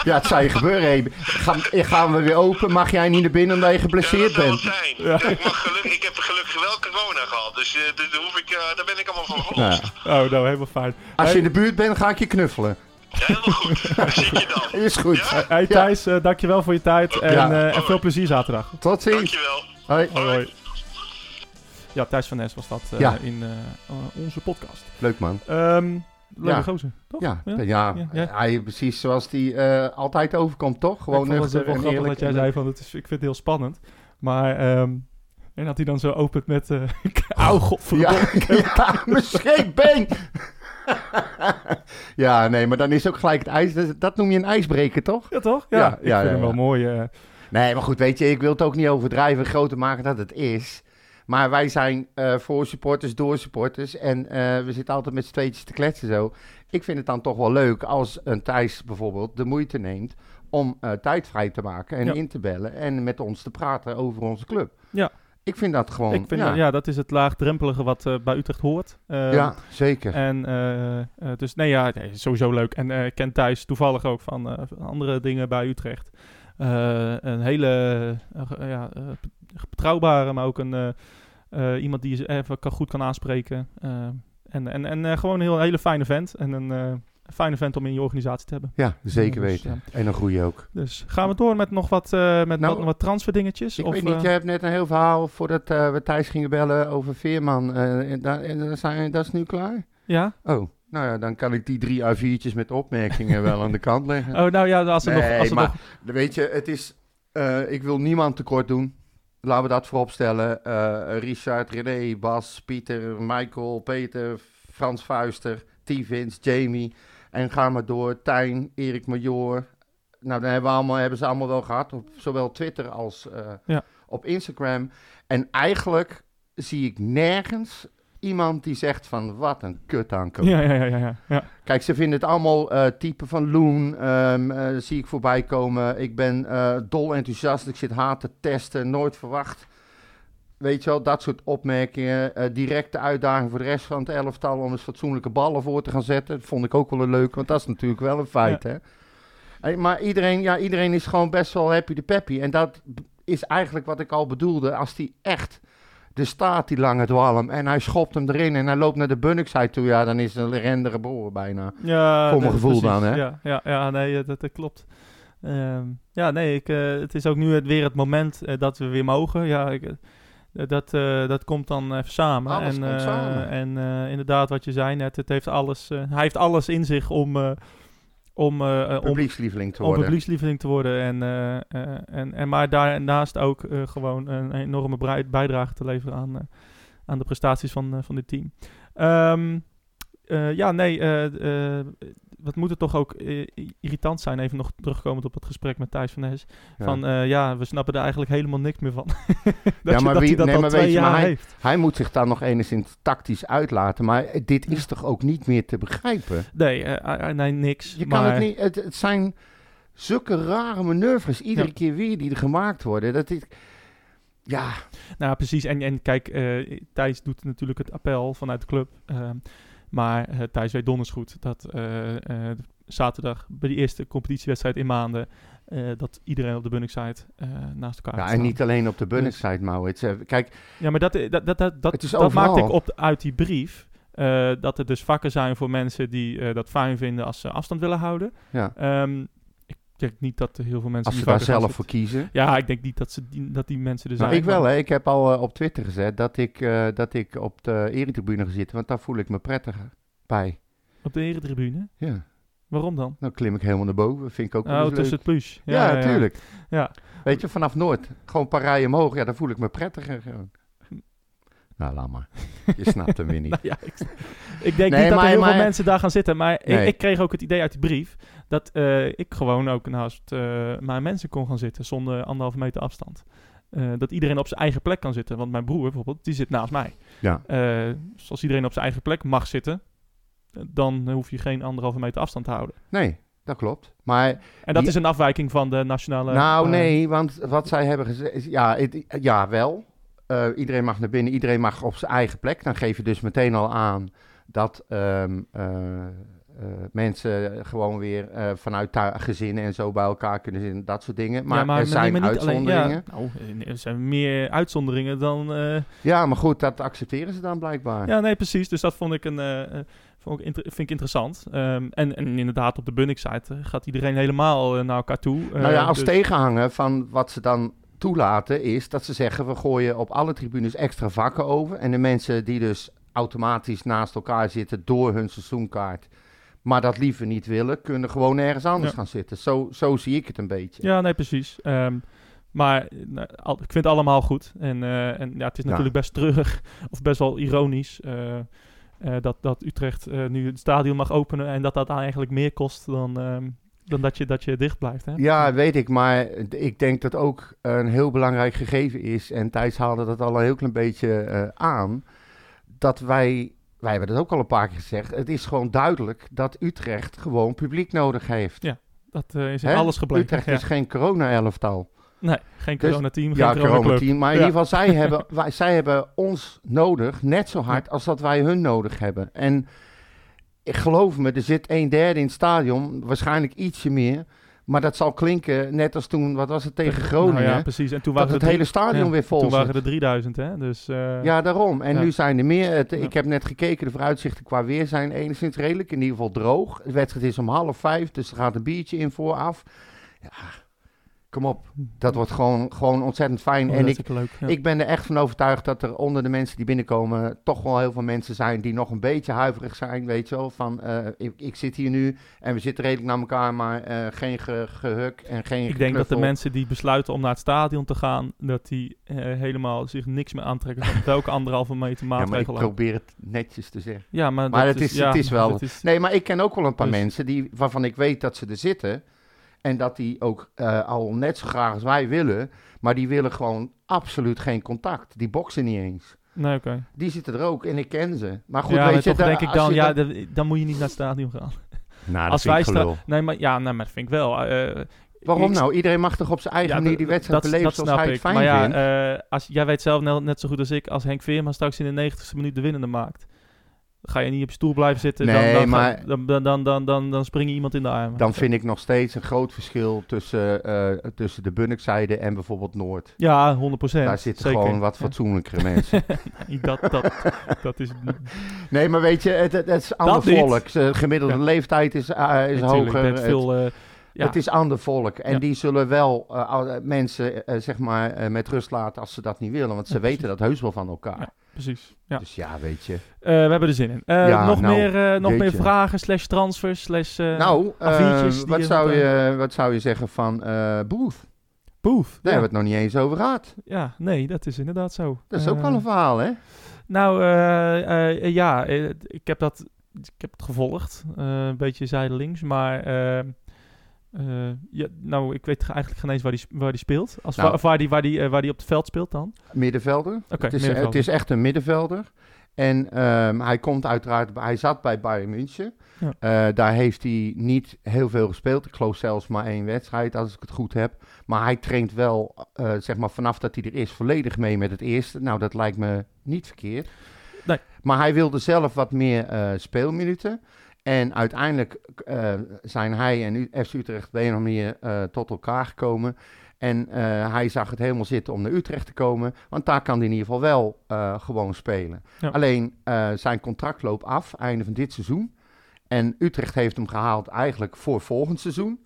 Ja, het zou je gebeuren. Hey. Gaan, gaan we weer open? Mag jij niet naar binnen omdat je geblesseerd ja, dat bent? zal het zijn. Ja. Ik, mag geluk, ik heb gelukkig wel corona gehad, dus eh, hoef ik, eh, daar ben ik allemaal van verlost. Ja. Oh, nou, helemaal fijn. Als je in de buurt bent, ga ik je knuffelen. Helemaal goed. Daar zit je dan. Is goed. Ja? hey, Thijs, dankjewel voor je tijd. En, Ja. eh, en veel plezier zaterdag. Tot ziens. Dankjewel. Hoi. Hoi, hoi. Ja, Thijs van Nes was dat eh, Ja. in eh, onze podcast. Leuk man. Ehm leuke Ja. gozer, toch? Ja, ja, Ja, ja. Hij, precies zoals die eh, altijd overkomt, toch? Gewoon ik vond het wel grappig dat jij zei van, het is, ik vind het heel spannend. Maar, ehm, en dat hij dan zo opent met, eh auw, godverdomme. Ja, mijn scheepbeen. ja, nee, maar dan is ook gelijk het ijs. Dat, noem je een ijsbreker, toch? Ja, toch? Ja, Ja, ik vind hem wel mooi. Nee, maar goed, weet je, ik wil het ook niet overdrijven, groter maken dat het is. Maar wij zijn eh, voor supporters, door supporters. En eh, we zitten altijd met z'n tweetjes te kletsen zo. Ik vind het dan toch wel leuk als een Thijs bijvoorbeeld de moeite neemt om eh, tijd vrij te maken en Ja. in te bellen en met ons te praten over onze club. Ja. Ik vind dat gewoon, ik vind ja, dat, ja, dat is het laagdrempelige wat bij Utrecht hoort. Eh, ja, zeker. En dus nee, ja, nee, sowieso leuk. En ik ken Thijs toevallig ook van van andere dingen bij Utrecht. Eh, een hele eh, ja, eh, betrouwbare, maar ook een, iemand die je even goed kan aanspreken. En en, en gewoon een heel, hele fijne vent. En een fijne vent om in je organisatie te hebben. Ja, zeker dus, weten. En een goede ook. Dus gaan we door met nog wat, eh met Nou, wat, wat transferdingetjes? Ik of, weet niet, jij hebt net een heel verhaal voordat we Thijs gingen bellen over Veerman. En da- en dat zijn- dat is nu klaar? Ja? Oh, nou ja, dan kan ik die drie A4'tjes met opmerkingen wel aan de kant leggen. Oh, nou ja, als er nog... Als er maar nog weet je, het is... eh, ik wil niemand tekort doen. Laten we dat voorop stellen. Eh, Richard, René, Bas, Pieter, Michael, Peter, Frans Vuister, T. Vince, Jamie. En ga maar door. Tijn, Erik Major. Nou, dat hebben, we allemaal, hebben ze allemaal wel gehad. Op zowel Twitter als eh, Ja. op Instagram. En eigenlijk zie ik nergens iemand die zegt van... Wat een kut aankomen. ja, ja, ja, ja, ja. Kijk, ze vinden het allemaal eh, type van Loon. eh, zie ik voorbij komen. Ik ben eh, dol enthousiast. Ik zit haat te testen. Nooit verwacht. Weet je wel, dat soort opmerkingen. Directe uitdaging voor de rest van het elftal om eens fatsoenlijke ballen voor te gaan zetten. Dat vond ik ook wel een leuk, want dat is natuurlijk wel een feit, hè. Hey, maar iedereen, ja, iedereen is gewoon best wel happy de peppy. En dat is eigenlijk wat ik al bedoelde. Als die echt... Er staat die lange dwalm en hij schopt hem erin en hij loopt naar de Bunnickside toe. Ja, dan is het een rende geboren bijna. Ja, Voor mijn gevoel precies. dan, hè? Ja, ja, ja nee, dat, dat klopt. Ehm, ja, nee, ik, eh, het is ook nu het, weer het moment eh, dat we weer mogen. Ja, ik, eh, dat, dat komt dan even samen. Alles en, komt samen. En inderdaad, wat je zei net, het heeft alles, hij heeft alles in zich om, om, om, publiekslieveling te om worden. publiekslieveling te worden. En, eh, en, en, maar daarnaast ook gewoon een enorme brei- bijdrage te leveren aan, aan de prestaties van, van dit team. Ehm, eh, ja, nee, wat moet het toch ook eh, irritant zijn, even nog terugkomend op het gesprek met Thijs van Nes. Ja. Van eh, ja, we snappen er eigenlijk helemaal niks meer van. dat Ja, je, maar dat wie- hij dat nee, al maar twee weet je, maar jaar hij- heeft. Hij moet zich daar nog enigszins tactisch uitlaten. Maar dit is toch ook niet meer te begrijpen? Nee, eh, nee, niks. Je kan het niet. Het, het zijn zulke rare manoeuvres. Iedere Ja. keer weer die er gemaakt worden. Dat is, ja, Nou, precies. En, en kijk, Thijs doet natuurlijk het appel vanuit de club. Maar eh, Thijs weet donders goed dat eh, eh, zaterdag bij die eerste competitiewedstrijd in maanden... dat iedereen op de Bunningside eh naast elkaar ja, en niet alleen op de Bunningside, Maurits. Eh, Kijk, Ja, maar dat, dat, dat, dat, maakte ik op uit die brief. dat er dus vakken zijn voor mensen die dat fijn vinden als ze afstand willen houden. ja, Ehm, denk niet dat er heel veel mensen als ze daar zelf voor kiezen. Ja, ik denk niet dat, ze die, dat die mensen er Nou, zijn. ik wel, hè. Ik heb al eh, op Twitter gezet dat ik, eh, dat ik op de eretribune ga zitten. Want daar voel ik me prettiger bij. Op de eretribune? Ja, Waarom dan? dan klim ik helemaal naar boven. Vind ik ook Oh, leuk. tussen het plus. Ja, natuurlijk. Ja. Weet je, vanaf Noord. Gewoon een paar rijen omhoog. Ja, dan voel ik me prettiger. Gewoon. Nou, laat maar. Je snapt hem weer niet. Nou ja, ik, ik denk Nee, niet dat maar- er heel maar- veel mensen daar gaan zitten. Maar ik, ik kreeg ook het idee uit die brief... dat eh, ik gewoon ook naast eh, mijn mensen kon gaan zitten... zonder anderhalve meter afstand. Eh, dat iedereen op zijn eigen plek kan zitten. Want mijn broer bijvoorbeeld, die zit naast mij. Ja. Dus als iedereen op zijn eigen plek mag zitten... dan hoef je geen anderhalve meter afstand te houden. Nee, dat klopt. Maar, En dat Die- is een afwijking van de nationale... nou nee, want wat zij hebben gezegd... Ja, het- ja wel. Iedereen mag naar binnen. Iedereen mag op zijn eigen plek. Dan geef je dus meteen al aan dat ehm, eh, eh, mensen gewoon weer eh, vanuit gezinnen en zo bij elkaar kunnen zitten, dat soort dingen. Maar, Ja, er maar zijn alleen- uitzonderingen. ja, nou, er zijn meer uitzonderingen dan... eh, Ja, maar goed, dat accepteren ze dan blijkbaar. Ja, nee, precies. Dus dat vond ik, een, eh, eh, vond ik, vind ik interessant. Ehm, en, en inderdaad, op de Bunnik-site eh, gaat iedereen helemaal eh, naar elkaar toe. nou ja, Eh, als dus- tegenhanger van wat ze dan toelaten is dat ze zeggen we gooien op alle tribunes extra vakken over. En de mensen die dus automatisch naast elkaar zitten door hun seizoenkaart, maar dat liever niet willen, kunnen gewoon ergens anders Ja. gaan zitten. Zo, zo zie ik het een beetje. Ja, nee, precies. Ehm, maar nou, al- ik vind het allemaal goed. En, eh, en ja, het is Ja. natuurlijk best treurig, of best wel ironisch, eh, eh, dat, dat Utrecht nu het stadion mag openen en dat dat eigenlijk meer kost dan, ehm, dan dat, je, dat je dicht blijft. Hè? Ja, weet ik, maar ik denk dat ook een heel belangrijk gegeven is, en Thijs haalde dat al een heel klein beetje aan, dat wij, wij hebben dat ook al een paar keer gezegd, het is gewoon duidelijk dat Utrecht gewoon publiek nodig heeft. Ja, Dat eh, is in Hè? alles gebleken. Utrecht ja. is geen corona-elftal. Nee, geen Dus- coronateam, geen Ja, corona-team. Maar in Ja. ieder geval, zij hebben, wij, zij hebben ons nodig, net zo hard als dat wij hun nodig hebben. En ik geloof me, er zit een derde in het stadion, waarschijnlijk ietsje meer. Maar dat zal klinken net als toen, wat was het, tegen Groningen. Nou ja, precies. En toen waren het hele stadion ja, weer vol Toen waren er 3000, hè. Dus, eh, Ja, daarom. En Ja. nu zijn er meer. Het. Ik heb net gekeken, de vooruitzichten qua weer zijn enigszins redelijk. In ieder geval droog. De wedstrijd is om half vijf, dus er gaat een biertje in vooraf. Ja, kom op. Dat wordt gewoon, gewoon ontzettend fijn. oh, en ik, leuk. ja. ik ben er echt van overtuigd dat er onder de mensen die binnenkomen... toch wel heel veel mensen zijn die nog een beetje huiverig zijn, weet je wel. Van, eh, ik, ik zit hier nu en we zitten redelijk naar elkaar, maar eh, geen ge, gehuk en geen Ik denk dat de mensen die besluiten om naar het stadion te gaan, dat die eh, helemaal zich niks meer aantrekken van welke anderhalve meter Ja, maar ik probeer het netjes te zeggen. Ja, maar, Maar dat het is- ja, het is wel- is- Nee, maar ik ken ook wel een paar Dus- mensen die, waarvan ik weet dat ze er zitten. En dat die ook eh, al net zo graag als wij willen. Maar die willen gewoon absoluut geen contact. Die boksen niet eens. Nee, oké. Die zitten er ook en ik ken ze. Maar goed, ja, weet maar je... toch denk ik dan, je ja, dat- dan moet je niet naar het stadion gaan. Nou, dat Als vind wij ik sta- gelul. Nee, maar ja, nee, maar dat vind ik wel. eh, Waarom ik- nou? Iedereen mag toch op zijn eigen Ja, manier die wedstrijd dat- beleven dat zoals snap hij het ik. fijn maar ja, vindt. eh, als, jij weet zelf net, net zo goed als ik, als Henk Veerman straks in de 90ste minuut de winnende maakt, dan ga je niet op je stoel blijven zitten. Nee, dan, dan, maar- dan, dan, dan, dan, dan, dan spring je iemand in de armen. Dan vind ik nog steeds een groot verschil tussen, eh, tussen de Bunnikzijde en bijvoorbeeld Noord. ja, 100%. Daar zitten zeker. gewoon wat Ja. fatsoenlijkere mensen. Nee, dat, dat, dat is... Nee, maar weet je, het, het, het is ander volk. De gemiddelde Ja. leeftijd is, eh, is hoger. Het- veel, eh, ja. Het is ander volk. En die zullen wel mensen zeg maar, met rust laten als ze dat niet willen. Want ze weten dat heus wel van elkaar. Precies. Ja. Dus ja, weet je. Eh, we hebben er zin in. Eh, Ja, nog nou, meer, eh, nog meer vragen, slash transfers, slash nou, A4'tjes die wat, je zou je, wat zou je zeggen van Booth? Booth. Daar Ja. hebben we het nog niet eens over gehad. ja, nee, dat is inderdaad zo. Dat is ook wel een verhaal, hè? Nou, ja, ik heb dat ik heb het gevolgd. een beetje zijdelings, maar... eh, eh, ja, nou, ik weet eigenlijk geen eens waar die, waar die speelt. Als Nou. wa- of waar die, waar, die, eh, waar die op het veld speelt dan. Middenvelder. Het, is, middenvelder. het is echt een middenvelder. En ehm, hij komt uiteraard, hij zat bij Bayern München. Ja. Eh, daar heeft hij niet heel veel gespeeld. Ik geloof zelfs maar één wedstrijd, als ik het goed heb. Maar hij traint wel, eh, zeg maar vanaf dat hij er is, volledig mee met het eerste. Nou, dat lijkt me niet verkeerd. Nee. Maar hij wilde zelf wat meer eh, speelminuten. En uiteindelijk eh, zijn hij en U- FC Utrecht op een of andere manier eh, tot elkaar gekomen. En eh, hij zag het helemaal zitten om naar Utrecht te komen. Want daar kan hij in ieder geval wel gewoon spelen. Ja. Alleen zijn contract loopt af, einde van dit seizoen. En Utrecht heeft hem gehaald eigenlijk voor volgend seizoen.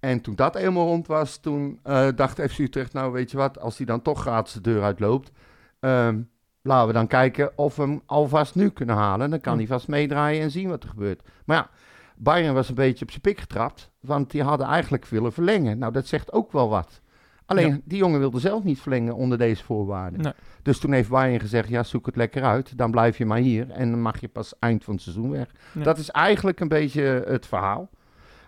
En toen dat helemaal rond was, toen dacht FC Utrecht, nou weet je wat, als hij dan toch gratis de deur uitloopt, ehm, laten we dan kijken of we hem alvast nu kunnen halen. Dan kan hij vast meedraaien en zien wat er gebeurt. Maar ja, Bayern was een beetje op zijn pik getrapt, want die hadden eigenlijk willen verlengen. Nou, dat zegt ook wel wat. Alleen, Ja. die jongen wilde zelf niet verlengen onder deze voorwaarden. Nee. Dus toen heeft Bayern gezegd, ja, zoek het lekker uit. Dan blijf je maar hier en dan mag je pas eind van het seizoen weg. Dat is eigenlijk een beetje het verhaal.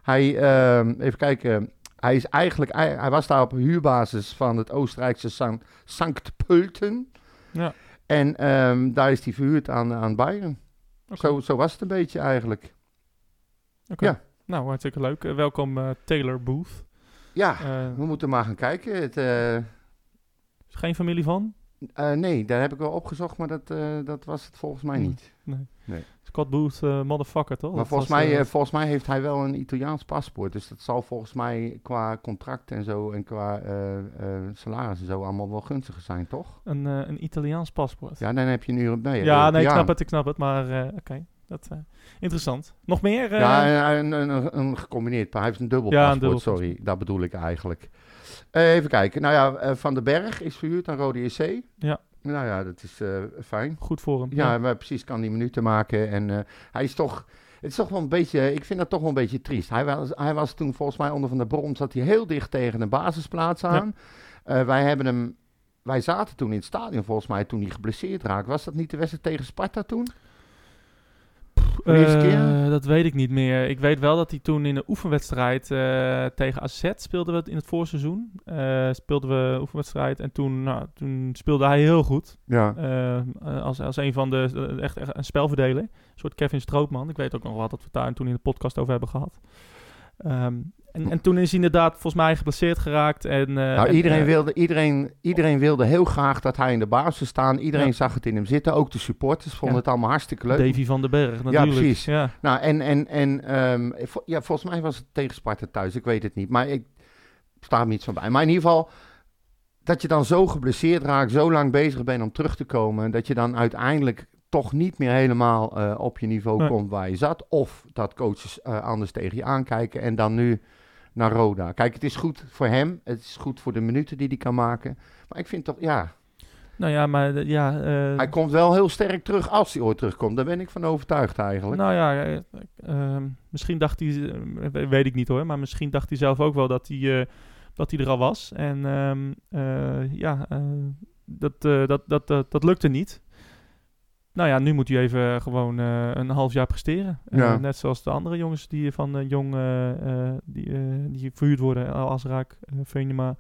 Hij, ehm, even kijken, hij is eigenlijk, hij, hij was daar op huurbasis van het Oostenrijkse San, Sankt Pölten. Ja. En ehm, daar is hij verhuurd aan, aan Bayern. Zo, zo was het een beetje eigenlijk. Oké. ja. Nou, hartstikke leuk. Eh, welkom eh, Taylor Booth. Ja, Eh, we moeten maar gaan kijken. Het, is geen familie van? Nee, daar heb ik wel opgezocht, maar dat, dat was het volgens mij niet. Scott Booth, eh, motherfucker, toch? Maar Dat volgens was, mij, eh, eh, volgens mij heeft hij wel een Italiaans paspoort. Dus dat zal volgens mij qua contract en zo en qua salaris en zo allemaal wel gunstiger zijn, toch? een, een Italiaans paspoort. Ja, dan heb je nu een nee, Ja, nee, ik snap het, ik snap het. Maar oké, dat interessant. Nog meer? Ja, een, een, een, een gecombineerd. Hij heeft een dubbel Ja, een paspoort, dubbel sorry. Dat bedoel ik eigenlijk. Even kijken. Nou ja, Van den Berg is verhuurd aan Rode JC. Ja. Nou ja, dat is eh, fijn. Goed voor hem. Ja, maar precies kan die minuten maken. En eh, hij is toch... Het is toch wel een beetje... Ik vind dat toch wel een beetje triest. Hij was, hij was toen volgens mij onder Van der Bron... zat hij heel dicht tegen een basisplaats aan. Eh, wij hebben hem... Wij zaten toen in het stadion volgens mij toen hij geblesseerd raakte. Was dat niet de wedstrijd tegen Sparta toen? Eh, dat weet ik niet meer. Ik weet wel dat hij toen in een oefenwedstrijd eh, tegen AZ speelden we in het voorseizoen. Eh speelden we een oefenwedstrijd en toen, nou, toen speelde hij heel goed. Ja. Als, als een van de, echt, echt een spelverdeler. Een soort Kevin Strootman. Ik weet ook nog wel dat we daar toen in de podcast over hebben gehad. Ehm, en, en toen is hij inderdaad volgens mij geblesseerd geraakt. En, eh, Nou, en, iedereen, eh, wilde, iedereen, iedereen wilde heel graag dat hij in de basis zou staan. Iedereen Ja. zag het in hem zitten. Ook de supporters vonden Ja. het allemaal hartstikke leuk. Davy van den Berg natuurlijk. precies. Ja. Nou, en, en, en ehm, vo- ja, volgens mij was het tegen Sparta thuis. Ik weet het niet. Maar ik sta er niet zo bij. Maar in ieder geval, dat je dan zo geblesseerd raakt, zo lang bezig bent om terug te komen. Dat je dan uiteindelijk toch niet meer helemaal eh, op je niveau Nee. komt waar je zat. Of dat coaches eh, anders tegen je aankijken. En dan nu naar Roda. Kijk, het is goed voor hem. Het is goed voor de minuten die hij kan maken. Maar ik vind toch, ja, Nou ja, maar eh, ja... hij komt wel heel sterk terug als hij ooit terugkomt. Daar ben ik van overtuigd eigenlijk. Nou ja, eh, ehm, misschien dacht hij, we- weet ik niet hoor, maar misschien dacht hij zelf ook wel dat hij, dat hij er al was. En ehm, eh, ja, dat, dat, dat, dat, dat lukte niet. Nou ja, nu moet hij even gewoon eh, een half jaar presteren. Eh, net zoals de andere jongens die van eh, jong eh, eh, die, eh, die verhuurd worden, uh, Venema,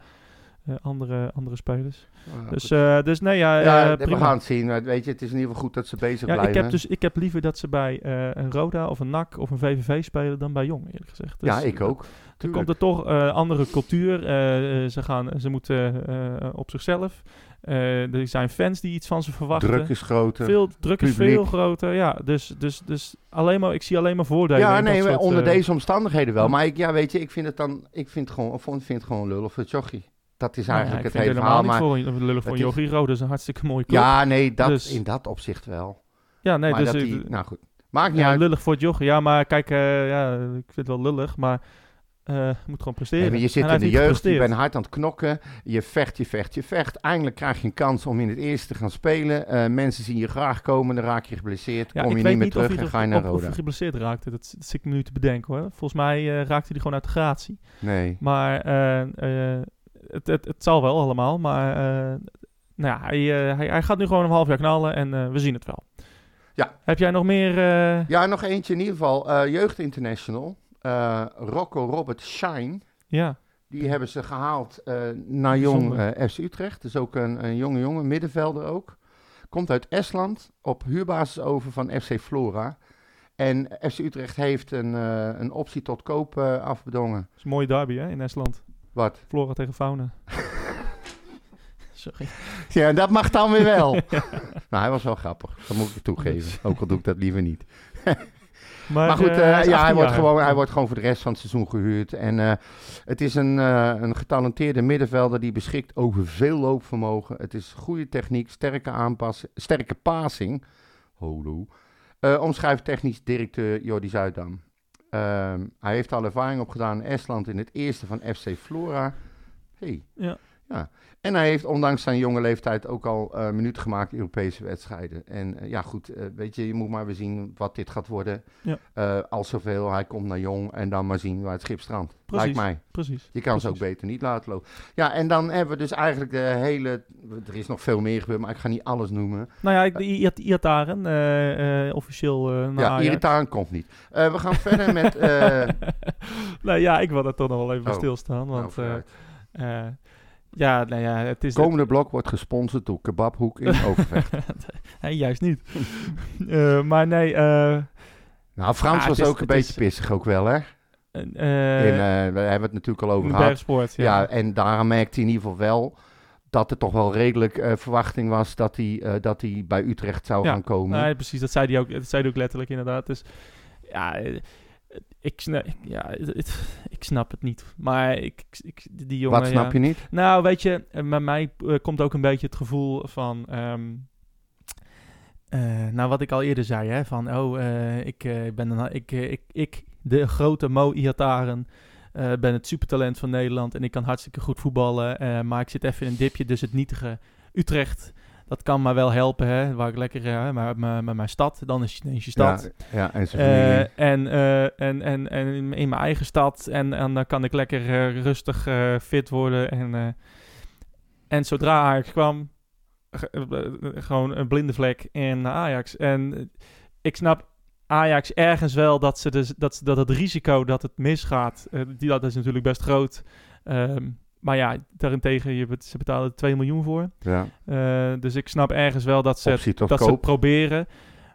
eh, andere, andere spelers. Ah, Dus, eh, dus nee, ja, ja, eh, we prima. gaan het zien. Weet je, het is in ieder geval goed dat ze bezig Ja, blijven. ik heb, dus, ik heb liever dat ze bij eh, een Roda of een NAC of een VVV spelen dan bij Jong, eerlijk gezegd. Dus ja, ik ook. Tuurlijk. komt er toch eh andere cultuur. eh, eh, ze, gaan, ze moeten eh, op zichzelf. Eh, er zijn fans die iets van ze verwachten. Druk is groter. veel, druk is veel groter. Ja, dus, dus, dus alleen maar, ik zie alleen maar voordelen. ja, nee, soort, onder eh, deze omstandigheden wel. ja. Maar ik, ja, weet je, ik vind het dan, ik vind het gewoon, of vind het gewoon lullig voor Jochie. Dat is nou ja, eigenlijk ik het hele helemaal verhaal. niet Maar, voor, lullig voor het is- Jochie. Dat is een hartstikke mooie club. ja, nee, dat, Dus- in dat opzicht wel. ja nee, maar dus, dat eh, die, nou goed, maakt niet ja, uit. lullig voor het jochie. Ja, maar kijk, ja, ik vind het wel lullig, maar je moet gewoon presteren. Nee, je zit in de jeugd, je bent hard aan het knokken. Je vecht, je vecht, je vecht. Eindelijk krijg je een kans om in het eerste te gaan spelen. Eh, mensen zien je graag komen, dan raak je geblesseerd. Ja, kom je niet meer terug en ga je naar of, of Roda. hij geblesseerd raakte. Dat, dat zit ik me nu te bedenken hoor. Volgens mij eh, raakte hij gewoon uit de gratie. Nee. Maar het, het, het zal wel allemaal. Maar nou ja, hij, hij, hij gaat nu gewoon een half jaar knallen en we zien het wel. Ja. Heb jij nog meer? Ja, nog eentje in ieder geval. Jeugd International. Eh, Rocco Robert Shine. ja, Die hebben ze gehaald eh, naar Jong eh, FC Utrecht. Dus ook een, een jonge jongen, middenvelder ook. Komt uit Estland, op huurbasis over van FC Flora. En FC Utrecht heeft een, eh, een optie tot koop afbedongen. dat is een mooie derby hè, in Estland. Wat? Flora tegen Fauna. Sorry. Ja, dat mag dan weer wel. Nou, hij was wel grappig. Dat moet ik toegeven. Ook al doe ik dat liever niet. Maar goed, eh, eh, is ja, 18 hij wordt, gewoon, hij wordt gewoon voor de rest van het seizoen gehuurd. En eh, het is een, een getalenteerde middenvelder die beschikt over veel loopvermogen. Het is goede techniek, sterke aanpassing, sterke passing. Holo. Omschrijft technisch directeur Jordi Zuidam. Ehm, hij heeft al ervaring opgedaan in Estland in het eerste van FC Flora. Hey. Ja. Ja. En hij heeft ondanks zijn jonge leeftijd ook al eh minuten gemaakt in Europese wedstrijden. En eh, ja, goed, eh, weet je, je moet maar weer zien wat dit gaat worden. Ja. Als zoveel, hij komt naar jong en dan maar zien waar het schip strandt. Precies. Lijkt mij. Precies. Je kan ze ook beter niet laten lopen. Ja, en dan hebben we dus eigenlijk de hele... Er is nog veel meer gebeurd, maar ik ga niet alles noemen. Nou ja, ik- I- I- Iataren, officieel naar ja, irritant komt niet. We gaan verder met... nou ja, ik wil daar toch nog wel even Oh. stilstaan. nou, Want eh, ja, nou ja, het is... Komende blok wordt gesponsord door Kebabhoek in Overvecht. nee, juist niet. Eh, maar nee, eh, nou, Frans Ja, was is- ook een beetje is- pissig ook wel, hè? eh, in, we hebben het natuurlijk al over gehad. ja. Ja, en daaraan merkte hij in ieder geval wel dat er toch wel redelijk verwachting was dat hij, dat hij bij Utrecht zou Ja, gaan komen. Nee, precies. Dat zei hij ook, dat zei hij ook letterlijk inderdaad. Dus ja, ik, sna- ja het- het- ik snap het niet. Maar ik, ik, die jongen... Wat snap ja. je niet? Nou, weet je, eh, bij mij eh, komt ook een beetje het gevoel van... ehm, eh, nou, wat ik al eerder zei, hè, van... Oh, eh, ik, eh, ben een, ik, eh, ik, ik, de grote Mo Iataren... eh, ben het supertalent van Nederland en ik kan hartstikke goed voetballen. eh, maar ik zit even in een dipje, dus het nietige Utrecht... Dat kan me wel helpen, hè, waar ik lekker... eh, maar maar- maar mijn stad, dan is het ineens je stad. Ja, ja, en familie. Eh, en, eh, en, en, en in mijn eigen stad. En, en dan kan ik lekker eh, rustig eh, fit worden. En, eh, en zodra Ajax kwam, ge- eh, eh, gewoon een blinde vlek in Ajax. En eh, ik snap Ajax ergens wel dat, ze dus, dat, ze- dat het risico dat het misgaat, eh, die, dat is natuurlijk best groot. Ehm, maar ja, daarentegen, je, bet- ze betalen er 2 miljoen voor. ja. Eh, dus ik snap ergens wel dat ze, dat ze het proberen.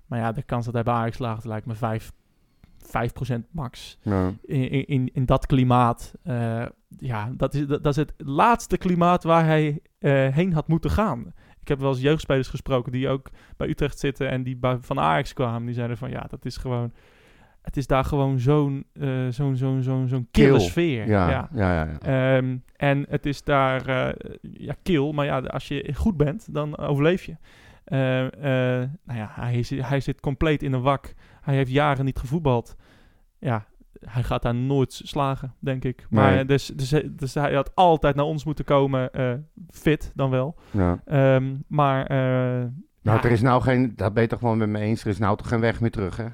Maar ja, de kans dat hij bij Ajax slaagt lijkt me 5, 5% max. Ja. In, in, in dat klimaat. eh, ja, dat is, dat, dat is het laatste klimaat waar hij eh, heen had moeten gaan. Ik heb wel eens jeugdspelers gesproken die ook bij Utrecht zitten en die bij, van Ajax kwamen. Die zeiden van ja, dat is gewoon... Het is daar gewoon zo'n eh, zo'n zo'n zo'n zo'n kille Kil. sfeer. Ja, ja. ja, ja, ja. Ehm, en het is daar, eh, ja, kil, maar ja, als je goed bent, dan overleef je. Eh, nou ja, hij, is, hij zit compleet in een wak. Hij heeft jaren niet gevoetbald. Ja, hij gaat daar nooit slagen, denk ik. Maar Nee. dus, dus, dus hij had altijd naar ons moeten komen, fit dan wel. ja. Ehm, maar Nou, er is nou geen, dat ben je toch wel met me eens, er is nou toch geen weg meer terug, hè?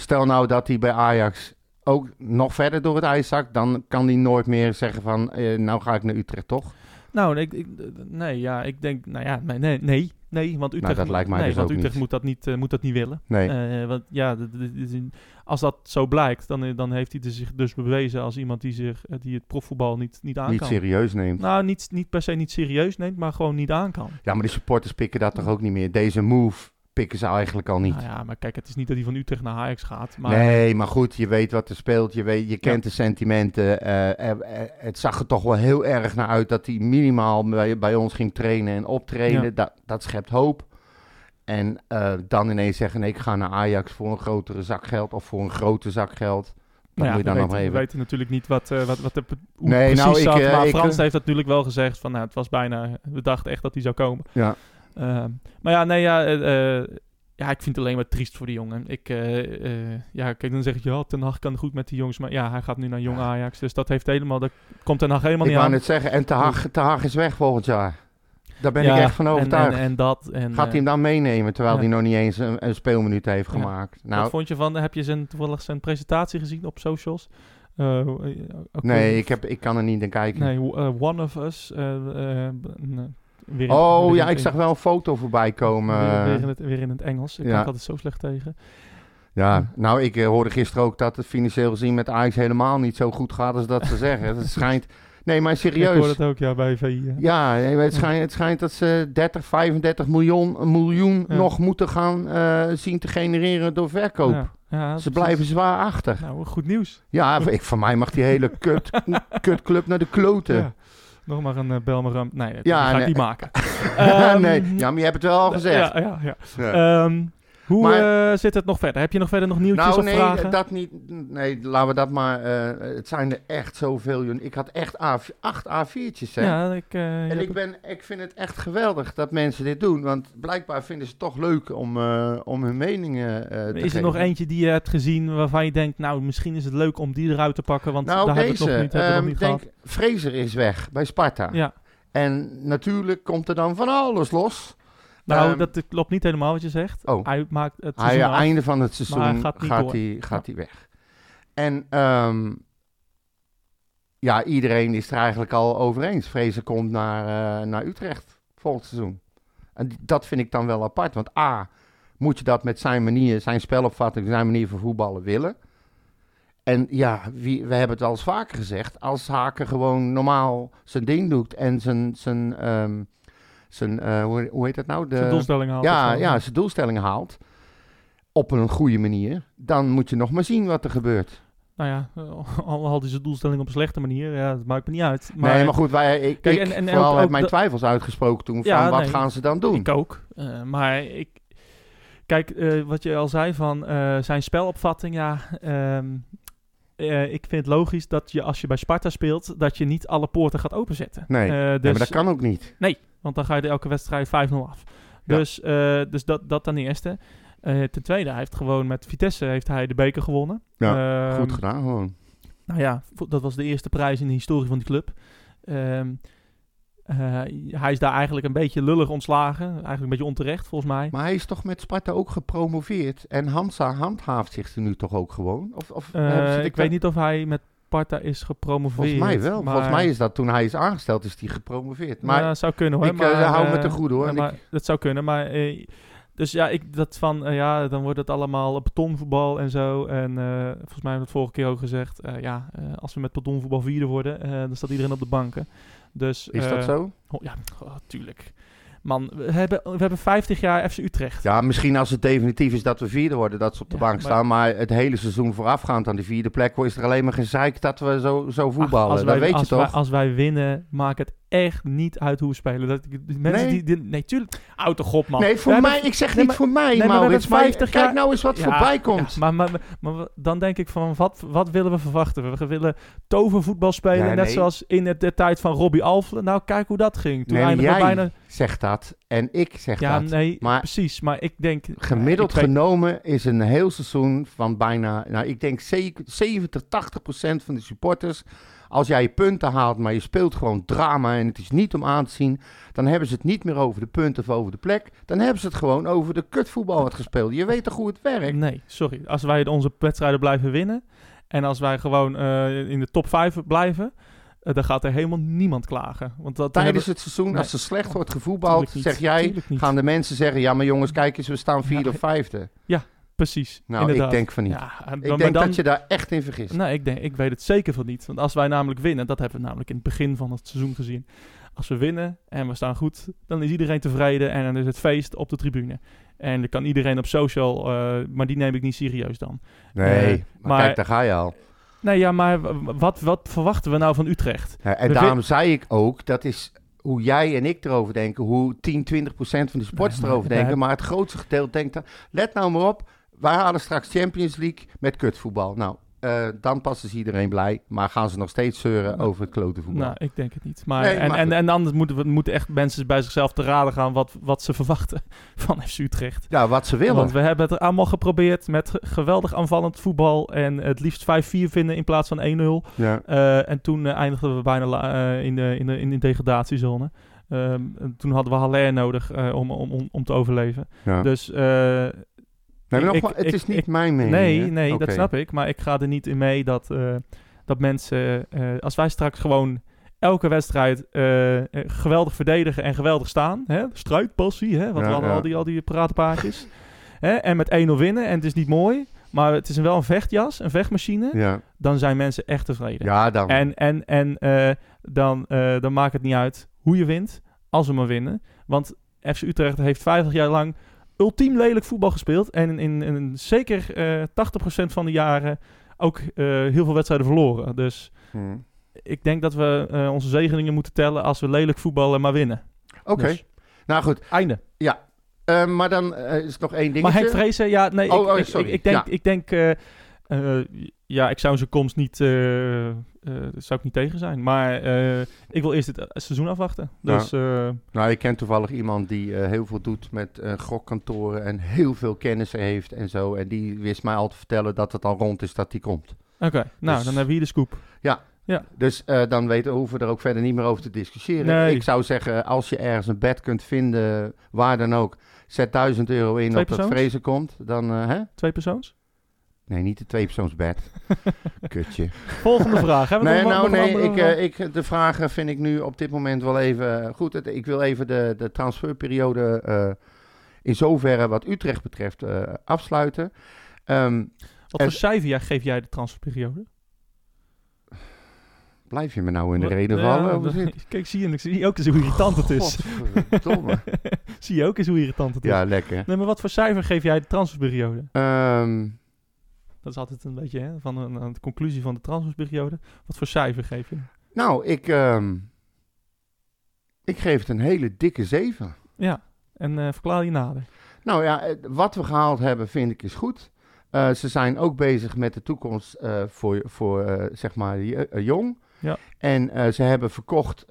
Stel nou dat hij bij Ajax ook nog verder door het ijs zakt, dan kan hij nooit meer zeggen van, eh, nou ga ik naar Utrecht, toch? Nou, ik, ik, nee, ja, ik denk, nou ja, nee, nee, nee, want Utrecht, dat lijkt mij nee, dus want Utrecht niet. moet dat niet, eh, moet dat niet willen. Nee. Eh, want ja, als dat zo blijkt, dan, eh, dan heeft hij dus zich dus bewezen als iemand die, zich, die het profvoetbal niet, niet aan niet kan. serieus neemt. Nou, niet, niet per se niet serieus neemt, maar gewoon niet aan kan. Ja, maar die supporters pikken dat toch ook niet meer? Deze move pikken ze eigenlijk al niet. Nou ja, maar kijk, het is niet dat hij van Utrecht naar Ajax gaat. Maar Nee, maar goed, je weet wat er speelt. Je, weet, je kent de sentimenten. eh, het zag er toch wel heel erg naar uit dat hij minimaal bij, bij ons ging trainen en optreden. Ja. Dat, dat schept hoop. En dan ineens zeggen, nee, ik ga naar Ajax voor een grotere zak geld of voor een grote zak geld. Nou ja, moet je dan we, weten, we weten natuurlijk niet wat, wat, wat de, hoe Nee, precies nou, ik, zat. maar ik, Frans heeft natuurlijk wel gezegd van, nou, het was bijna, we dachten echt dat hij zou komen. Ja. Ehm, maar ja, nee, ja, eh, eh, ja, ik vind het alleen maar triest voor die jongen. Ik, eh, ja, kijk, dan zeg je, ja, Ten Hag kan goed met die jongens, maar ja, hij gaat nu naar Jong Ja. Ajax, dus dat heeft helemaal, dat komt Ten Hag helemaal Ik niet wou aan. net zeggen, en Te Haag, Te Haag is weg volgend jaar. Daar ben Ja, ik echt van overtuigd. En, en, dat. En, Gaat hij hem dan meenemen, terwijl ja. hij nog niet eens een, een speelminuut heeft gemaakt? Wat Nou, vond je van, heb je zijn, toevallig zijn presentatie gezien op socials? Nee, ik, heb, ik kan er niet naar kijken. Nee, One of Us. eh, weer in- Oh weer ja, in- ik zag wel een foto voorbij komen. Weer, weer in het, weer in het Engels. Ik ja. kan altijd zo slecht tegen. Ja, nou, ik eh, hoorde gisteren ook dat het financieel gezien met Ajax helemaal niet zo goed gaat als dat ze zeggen. Het schijnt... Nee, maar Ik hoor serieus. het ook, ja, bij VI. eh. Ja, het schijnt, het schijnt dat ze 30, 35 miljoen, miljoen Ja. nog moeten gaan eh, zien te genereren door verkoop. Ja, ja, Ze precies. blijven zwaar achter. Nou, goed nieuws. Ja, ik, van mij mag die hele kut, kutclub naar de kloten. Nog maar een uh, Belmeram. Nee, dat Ja, ga ik niet maken. Ehm, nee, ja, maar je hebt het wel al gezegd. Ja, ja, ja. Ja. Ehm, hoe Maar- eh, zit het nog verder? Heb je nog verder nog nieuwtjes Nou, of nee, vragen? dat niet. Nee, laten we dat maar. eh, het zijn er echt zoveel. Ik had echt A, acht A4'tjes. Hè? ja, ik, eh, En ik, ben, ik vind het echt geweldig dat mensen dit doen. Want blijkbaar vinden ze het toch leuk om, om hun meningen te Is er geven. nog eentje die je hebt gezien waarvan je denkt, nou, misschien is het leuk om die eruit te pakken, want Nou, daar hebben we deze. het nog niet, hebben ehm, nog niet denk, gehad. Fraser is weg bij Sparta. Ja, En natuurlijk komt er dan van alles los. Nou, Ehm, dat klopt niet helemaal wat je zegt. Oh. Hij maakt het Hij, seizoen af. einde van het seizoen hij gaat, hij, gaat, Ja. hij weg. En ehm, ja, iedereen is er eigenlijk al over eens. Fraser komt naar, eh, naar Utrecht volgend seizoen. En dat vind ik dan wel apart. Want A, moet je dat met zijn manier, zijn spelopvatting, zijn manier van voetballen willen. En ja, wie, we hebben het al eens vaker gezegd. Als Haken gewoon normaal zijn ding doet en zijn, zijn, ehm, zijn eh, hoe, hoe heet dat nou? De, Zijn doelstelling haalt. ja, ja, zijn doelstellingen haalt. Op een goede manier. Dan moet je nog maar zien wat er gebeurt. nou ja, al had hij zijn doelstelling op een slechte manier, ja, dat maakt me niet uit. Maar, nee, maar goed, wij, ik, Kijk, ik en- en vooral ook- mijn twijfels uitgesproken toen van wat nee. gaan ze dan doen? Ik ook. Eh, maar ik. Kijk, eh, wat je al zei van zijn spelopvatting, ja. ehm, eh, ik vind het logisch dat je als je bij Sparta speelt, dat je niet alle poorten gaat openzetten. Nee, Eh, Nee, dus, maar dat kan ook niet. Want dan ga je elke wedstrijd 5-0 af. Ja. Dus, eh, dus dat, dat ten eerste. Eh, ten tweede, hij heeft gewoon met Vitesse heeft hij de beker gewonnen. Ja, Ehm, Goed gedaan gewoon. Nou ja, dat was de eerste prijs in de historie van die club. Ehm, eh, hij is daar eigenlijk een beetje lullig ontslagen. Eigenlijk een beetje onterecht, volgens mij. Maar hij is toch met Sparta ook gepromoveerd? En Hansa handhaaft zich er nu toch ook gewoon? Of, of ik weet niet of hij met Sparta is gepromoveerd. Volgens mij wel. maar- Volgens mij is dat toen hij is aangesteld, is hij gepromoveerd. Maar Ja, dat zou kunnen hoor. ik, maar, eh, hou me eh, te goede, hoor. ja, maar dat zou kunnen, maar... eh, dus ja, ik, dat van, ja, dan wordt het allemaal betonvoetbal en zo. En volgens mij hebben we het vorige keer ook gezegd. ja, als we met betonvoetbal vierde worden, dan staat iedereen op de banken. Dus, is dat zo? oh, ja, oh, tuurlijk. Man, we hebben, we hebben 50 jaar FC Utrecht. Ja, misschien als het definitief is dat we vierde worden, dat ze op de Ja, bank maar- staan. Maar het hele seizoen voorafgaand aan die vierde plek is er alleen maar gezeik dat we zo, zo Ach, voetballen. als dat wij, weet je als toch? Wij, als wij winnen, maakt het echt niet uit hoe we spelen. Dat, mensen Nee. die, die... Nee, tuurlijk. Auto god, man. nee, voor mij, ik zeg nee, niet voor mij, nee, maar Maurits. Maar 50 kijk jaar- nou eens wat Ja, voorbij komt. ja, maar, maar, maar, maar dan denk ik van, wat, wat willen we verwachten? We willen tovervoetbal spelen, Ja, net nee. zoals in het, de tijd van Robbie Alfle. Nou, kijk hoe dat ging. Toen Nee, jij bijna... Zeg dat en ik zeg Ja, dat. nee, Maar precies. Maar ik denk... Gemiddeld ik weet- genomen is een heel seizoen van bijna, nou ik denk zeker 70, 80 procent van de supporters. Als jij je punten haalt, maar je speelt gewoon drama en het is niet om aan te zien, dan hebben ze het niet meer over de punten of over de plek. Dan hebben ze het gewoon over de kutvoetbal wat gespeeld. Je weet toch hoe het werkt? Nee, sorry. Als wij onze wedstrijden blijven winnen... en als wij gewoon eh, in de top 5 blijven... eh, dan gaat er helemaal niemand klagen. Want dat Tijdens het seizoen, Nee. als er slecht wordt Tuurlijk gevoetbald, zeg jij, gaan de mensen zeggen, ja maar jongens, kijk eens, we staan vierde Ja, of vijfde. Precies, Nou, inderdaad. ik denk van niet. Ja, en ik denk dan- dat je daar echt in vergist. Nee, ik, denk, ik weet het zeker van niet. Want als wij namelijk winnen, dat hebben we namelijk in het begin van het seizoen gezien. Als we winnen en we staan goed, dan is iedereen tevreden en dan is het feest op de tribune. En dan kan iedereen op social, eh, maar die neem ik niet serieus dan. nee, eh, maar, maar- kijk, daar ga je al. Nee, ja, maar wat, wat verwachten we nou van Utrecht? Ja, en We daarom zei ik ook, dat is hoe jij en ik erover denken, hoe 10, 20 procent van de Nee, maar erover denken. Maar het grootste gedeelte denkt, let nou maar op, wij halen straks Champions League met kutvoetbal. Nou, eh, dan pas is iedereen blij, maar gaan ze nog steeds zeuren Nou, over het klote voetbal. Nou, ik denk het niet. Maar, Nee, en, maar en, dan moeten, we, moeten echt mensen bij zichzelf te raden gaan wat, wat ze verwachten van FC Utrecht. ja, wat ze willen. Want we hebben het allemaal geprobeerd met ge- geweldig aanvallend voetbal en het liefst 5-4 vinden in plaats van 1-0. ja. Eh, en toen eh, eindigden we bijna in, de, in, de, in de degradatiezone. Ehm, en toen hadden we Haller nodig om, om, om, te overleven. Ja. Dus nee, maar ik- nogmaals, het is niet ik- mijn mening. nee, hè? nee dat snap ik. Maar ik ga er niet in mee dat, eh, dat mensen... eh, als wij straks gewoon elke wedstrijd eh, geweldig verdedigen en geweldig staan... Hè? Strijdpassie, hè? wat Ja, we hadden ja. al die, al die pratenpaardjes. hè? En met 1-0 winnen en het is niet mooi... Maar het is wel een vechtjas, een vechtmachine. Ja, Dan zijn mensen echt tevreden. ja dan. En, en, en dan, dan maakt het niet uit hoe je wint, als we maar winnen. Want FC Utrecht heeft 50 jaar lang ultiem lelijk voetbal gespeeld. En in, in, in zeker eh 80% van de jaren ook eh, heel veel wedstrijden verloren. Dus Hm. ik denk dat we eh, onze zegeningen moeten tellen als we lelijk voetballen maar winnen. Oké, Dus, nou goed. einde. Eh, maar dan is nog één dingetje. Maar Henk Vrezen, ja, nee, Oh, ik, oh, ik- sorry, ik, ik denk, ja. ik denk ja, ik zou zijn komst niet, eh, eh, zou ik niet tegen zijn. Maar eh, ik wil eerst het seizoen afwachten. Ja. Dus eh, Nou, ik ken toevallig iemand die eh, heel veel doet met eh gokkantoren en heel veel kennis heeft en zo. En die wist mij al te vertellen dat het al rond is dat die komt. oké, nou, Dus- dan hebben we hier de scoop. Dus eh, dan weten, hoeven we er ook verder niet meer over te discussiëren. Nee. Ik zou zeggen, als je ergens een bed kunt vinden, waar dan ook, zet 1000 euro in Twee op dat vrezen komt. Dan, eh, hè? Twee persoons? Nee, niet de tweepersoonsbed. Kutje. Volgende vraag. Hebben we Nee, nog, nou nog een nee, ik, vraag? eh, ik, de vragen vind ik nu op dit moment wel even eh, goed. Het- Ik wil even de, de transferperiode eh, in zoverre wat Utrecht betreft eh, afsluiten. Ehm, Wat voor cijfer geef jij de transferperiode? blijf je me nou in de reden vallen? Kijk, zie je, ik zie ook eens hoe irritant het is. Zie je ook eens hoe irritant het is. ja, lekker. Nee, maar wat voor cijfer geef jij de transferperiode? Ehm, Dat is altijd een beetje hè, van een, een conclusie van de transferperiode. Wat voor cijfer geef je? Nou, ik, ehm, ik geef het een hele dikke 7. Ja, en eh, verklaar je nader. Nou ja, eh, wat we gehaald hebben vind ik is goed. Eh, ze zijn ook bezig met de toekomst voor, voor zeg maar jong. Ja. En ze hebben verkocht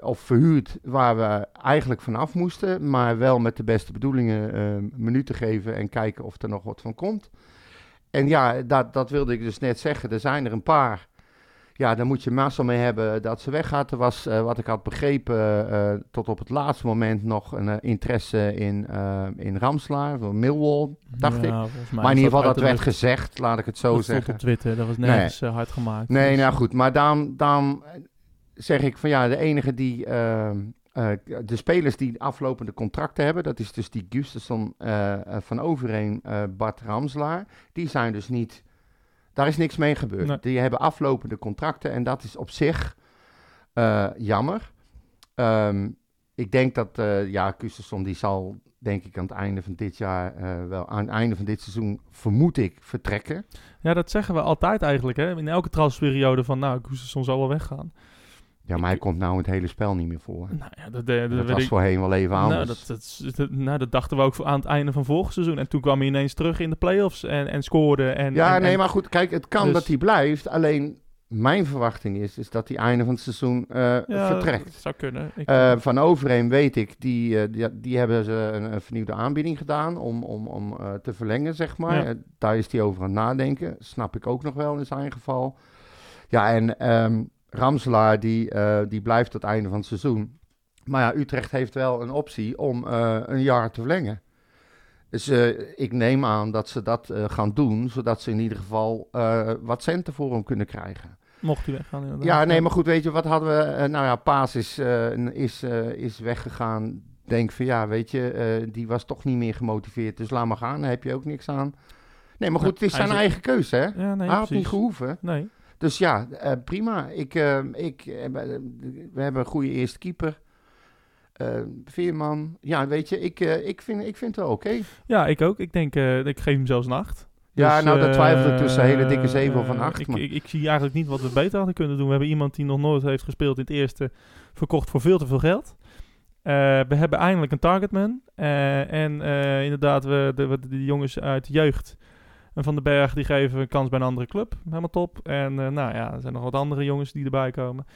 of verhuurd waar we eigenlijk vanaf moesten. Maar wel met de beste bedoelingen minuten geven en kijken of er nog wat van komt. En ja, dat, dat wilde ik dus net zeggen. Er zijn er een paar. Ja, daar moet je mazzel mee hebben dat ze weggaat. Er was, eh, wat ik had begrepen, eh, tot op het laatste moment nog een eh, interesse in, eh, in Ramslaar, Millwall, dacht ik. Ja, Maar in ieder geval, dat werd lucht. gezegd, laat ik het zo dat zeggen. op Twitter, dat was nergens eh, hard gemaakt. Nee, Dus, nou eh, goed, maar daarom eh, zeg ik van ja, de enige die, eh, de spelers die aflopende contracten hebben, dat is dus die Gustafsson eh, eh, van Overeen, Bart Ramslaar, die zijn dus niet, daar is niks mee gebeurd. Nee. Die hebben aflopende contracten en dat is op zich jammer. Ehm, ik denk dat, ja, Gustafsson die zal denk ik aan het einde van dit jaar, wel aan het einde van dit seizoen, vermoed ik, vertrekken. Ja, dat zeggen we altijd eigenlijk. Hè? In elke transferperiode van, nou, Gustafsson zal wel weggaan. Ja, maar hij komt nou in het hele spel niet meer voor. Nou ja, dat, eh, dat, was ik- voorheen wel even Nou anders. dat, dat, dat- nou, dat dachten we ook aan het einde van vorig seizoen. En toen kwam hij ineens terug in de play-offs en, en scoorde. En, ja, en- nee, en- maar goed, kijk, het kan Dus- dat hij blijft. Alleen mijn verwachting is, is dat hij einde van het seizoen eh, ja, vertrekt. dat zou kunnen. Ik, Eh, van Overeen weet ik, die, die, die hebben ze een, een vernieuwde aanbieding gedaan om, om, om te verlengen, zeg maar. Ja. Daar is hij over aan het nadenken. Snap ik ook nog wel in zijn geval. Ja, en ehm Ramselaar, die, eh, die blijft tot het einde van het seizoen. Maar ja, Utrecht heeft wel een optie om eh, een jaar te verlengen. Dus eh, ik neem aan dat ze dat gaan doen, zodat ze in ieder geval wat centen voor hem kunnen krijgen. mocht hij weggaan inderdaad. Ja, nee, maar goed, weet je, wat hadden we? nou ja, Paas is, is, is weggegaan. Denk van ja, weet je, die was toch niet meer gemotiveerd. Dus laat maar gaan, daar heb je ook niks aan. Nee, maar goed, het is zijn eigen keuze, hè? Ja, nee, Hij had precies. niet gehoeven. Nee. Dus ja, eh, prima. Ik, eh, ik, eh, we hebben een goede eerste keeper. Veerman. Ja, weet je, ik, ik, vind, ik vind het wel oké. Ja, ik ook. Ik denk, ik geef hem zelfs een 8. Ja, nou, daar twijfel ik tussen een hele dikke eh, 7 of een eh, 8. Ik, maar- ik, ik zie eigenlijk niet wat we beter hadden kunnen doen. We hebben iemand die nog nooit heeft gespeeld in het eerste verkocht voor veel te veel geld. We hebben eindelijk een targetman. Eh, en inderdaad, we, de, we- de jongens uit de jeugd en Van den Berg die geven een kans bij een andere club. Helemaal top. En eh, nou ja, er zijn nog wat andere jongens die erbij komen.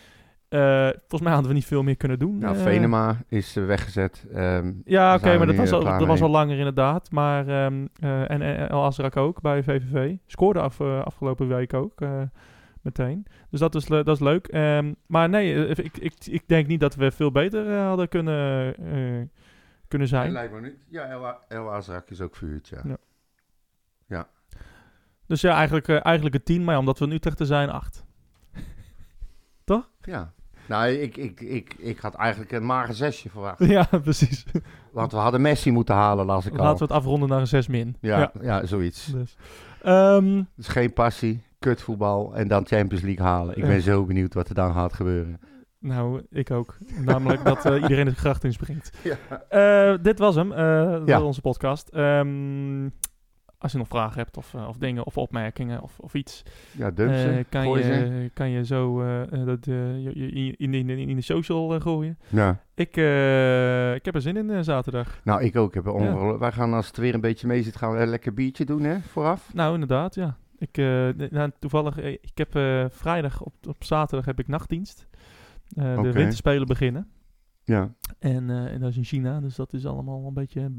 Eh, volgens mij hadden we niet veel meer kunnen doen. nou, Eh, Venema is weggezet. Ehm, ja, oké, maar dat was, al, dat was al langer inderdaad. Maar, ehm, eh, en, en El Azrak ook bij VVV. Scoorde af, afgelopen week ook eh, meteen. Dus dat is, dat is leuk. Ehm, maar nee, ik, ik, ik denk niet dat we veel beter hadden kunnen, eh, kunnen zijn. lijkt me niet. Ja, El, El Azrak is ook verhuurd, ja. Ja. Dus ja, eigenlijk, eh, eigenlijk een 10, maar ja, omdat we nu Utrecht te zijn, 8. Ja. Nou, ik, ik, ik, ik had eigenlijk een mager zesje verwacht. ja, precies. Want we hadden Messi moeten halen, las ik al. Laten we het afronden naar een 6 min. Ja, ja. zoiets. Dus. Ehm, Dus geen passie, kutvoetbal en dan Champions League halen. Ik Ja. ben zo benieuwd wat er dan gaat gebeuren. Nou, ik ook. Namelijk dat eh, iedereen de gracht inspringt. Ja. Eh, dit was hem, eh, Ja. onze podcast. Ehm, als je nog vragen hebt of, eh, of dingen of opmerkingen of, of iets, Ja, eh, kan, gooi ze. je, kan je zo eh, dat, je- je- in, in, in, de social gooien. Ja. Ik, ik heb er zin in zaterdag. Nou, ik ook. Heb er Wij gaan als het weer een beetje mee zit, gaan we een lekker biertje doen, hè, vooraf. Nou, inderdaad, ja. Ik, nou, toevallig, ik heb vrijdag op, op zaterdag heb ik nachtdienst. Oké. De winterspelen beginnen. Ja. En, en dat is in China, dus dat is allemaal een beetje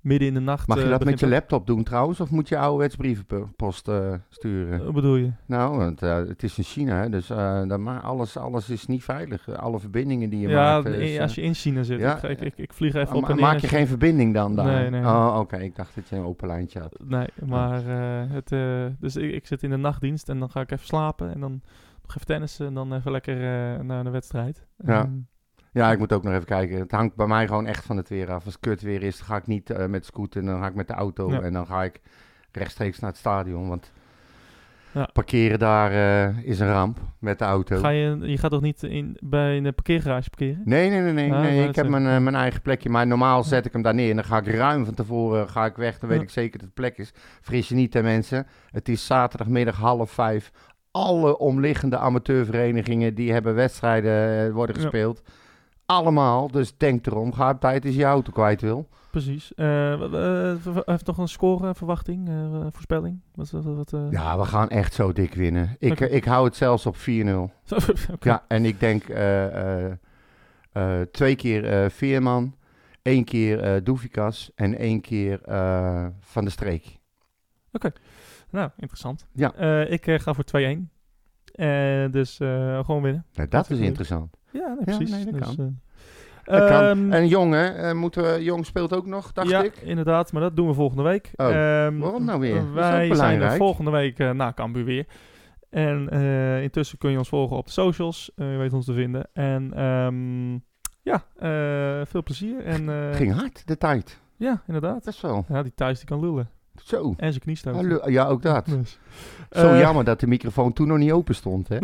midden in de nacht. Mag je eh, dat met je laptop doen trouwens, of moet je ouderwets brievenpost eh, sturen? Wat bedoel je? Nou, want eh, het is in China, hè, dus eh, dan alles, alles is niet veilig. Eh, Alle verbindingen die je ja, maakt. eh, als je in China zit. ja, ik, ik, ik, vlieg even op en neer. maak je geen verbinding dan daar? Nee, nee. Oh, oké. Ik dacht dat je een open lijntje had. Nee, maar eh, het, eh, dus ik, ik zit in de nachtdienst en dan ga ik even slapen en dan nog even tennissen en dan even lekker eh, naar de wedstrijd. Ja. Ehm, Ja, ik moet ook nog even kijken. Het hangt bij mij gewoon echt van het weer af. Als het kut weer is, ga ik niet eh, met scooter. Dan ga ik met de auto Ja. en dan ga ik rechtstreeks naar het stadion. Want Ja. Parkeren daar eh, is een ramp met de auto. Ga je, je gaat toch niet in, bij een parkeergarage parkeren? Nee, nee, nee, nee. Ah, nee. wou Ik heb mijn, eh, mijn eigen plekje. Maar normaal zet ik hem daar neer. En dan ga ik ruim van tevoren ga ik weg. Dan weet Ja. ik zeker dat het plek is. Fris je niet, hè, mensen. Het is zaterdagmiddag half vijf. Alle omliggende amateurverenigingen die hebben wedstrijden worden Ja. Allemaal. Dus denk erom. Ga op tijd als je auto kwijt wil. Precies. V- heeft nog een scoreverwachting, eh voorspelling? Wat, wat, wat, eh? Ja, we gaan echt zo dik winnen. Ik, Oké. ik hou het zelfs op 4-0. Zo, oké. Ja, en ik denk twee keer Veerman, één keer eh Doefikas en één keer Van de Streek. Nou, interessant. Ja. Ik ga voor 2-1. Eh, dus gewoon winnen. Nou, dat is interessant. Ja, nee, Ja, precies. nee, dat dus, kan. eh, Dat kan. ehm, En jongen, eh, moeten we, Jong speelt ook nog, dacht ja, ik. inderdaad, maar dat doen we volgende week. Oh, Ehm, waarom nou weer? Wij zijn er volgende week eh, na Cambuur weer. En eh, intussen kun je ons volgen op de socials. Eh, je weet ons te vinden. En ehm, ja, eh, veel plezier. En, eh, Het ging hard, de tijd. Ja, inderdaad. Dat is wel. Ja, die Thijs die kan lullen. Zo. En zijn knie stoten. Hallo- Ja, ook dat. Dus. Zo Eh, jammer dat de microfoon toen nog niet open stond, hè?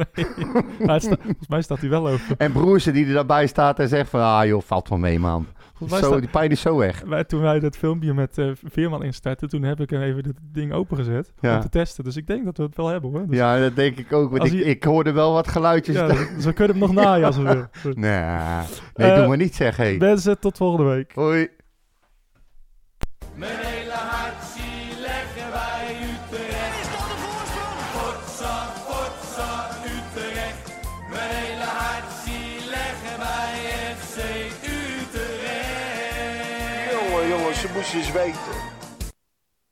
maar sta- volgens mij staat hij wel open. En broerse die er daarbij staat en zegt van... Ah joh, valt wel mee, man. Zo, staat- die pijn is zo weg. wij, toen wij dat filmpje met eh Veerman instartten, toen heb ik hem even dit ding opengezet Ja. om te testen. Dus ik denk dat we het wel hebben hoor. Dus, Ja, dat denk ik ook. Want ik, hij- ik hoorde wel wat geluidjes. ja, dus, dus we kunnen hem nog naaien als we willen. Goed. Nee, nee Eh, doe maar niet zeg, hé. Mensen, tot volgende week. Hoi. Eens weten.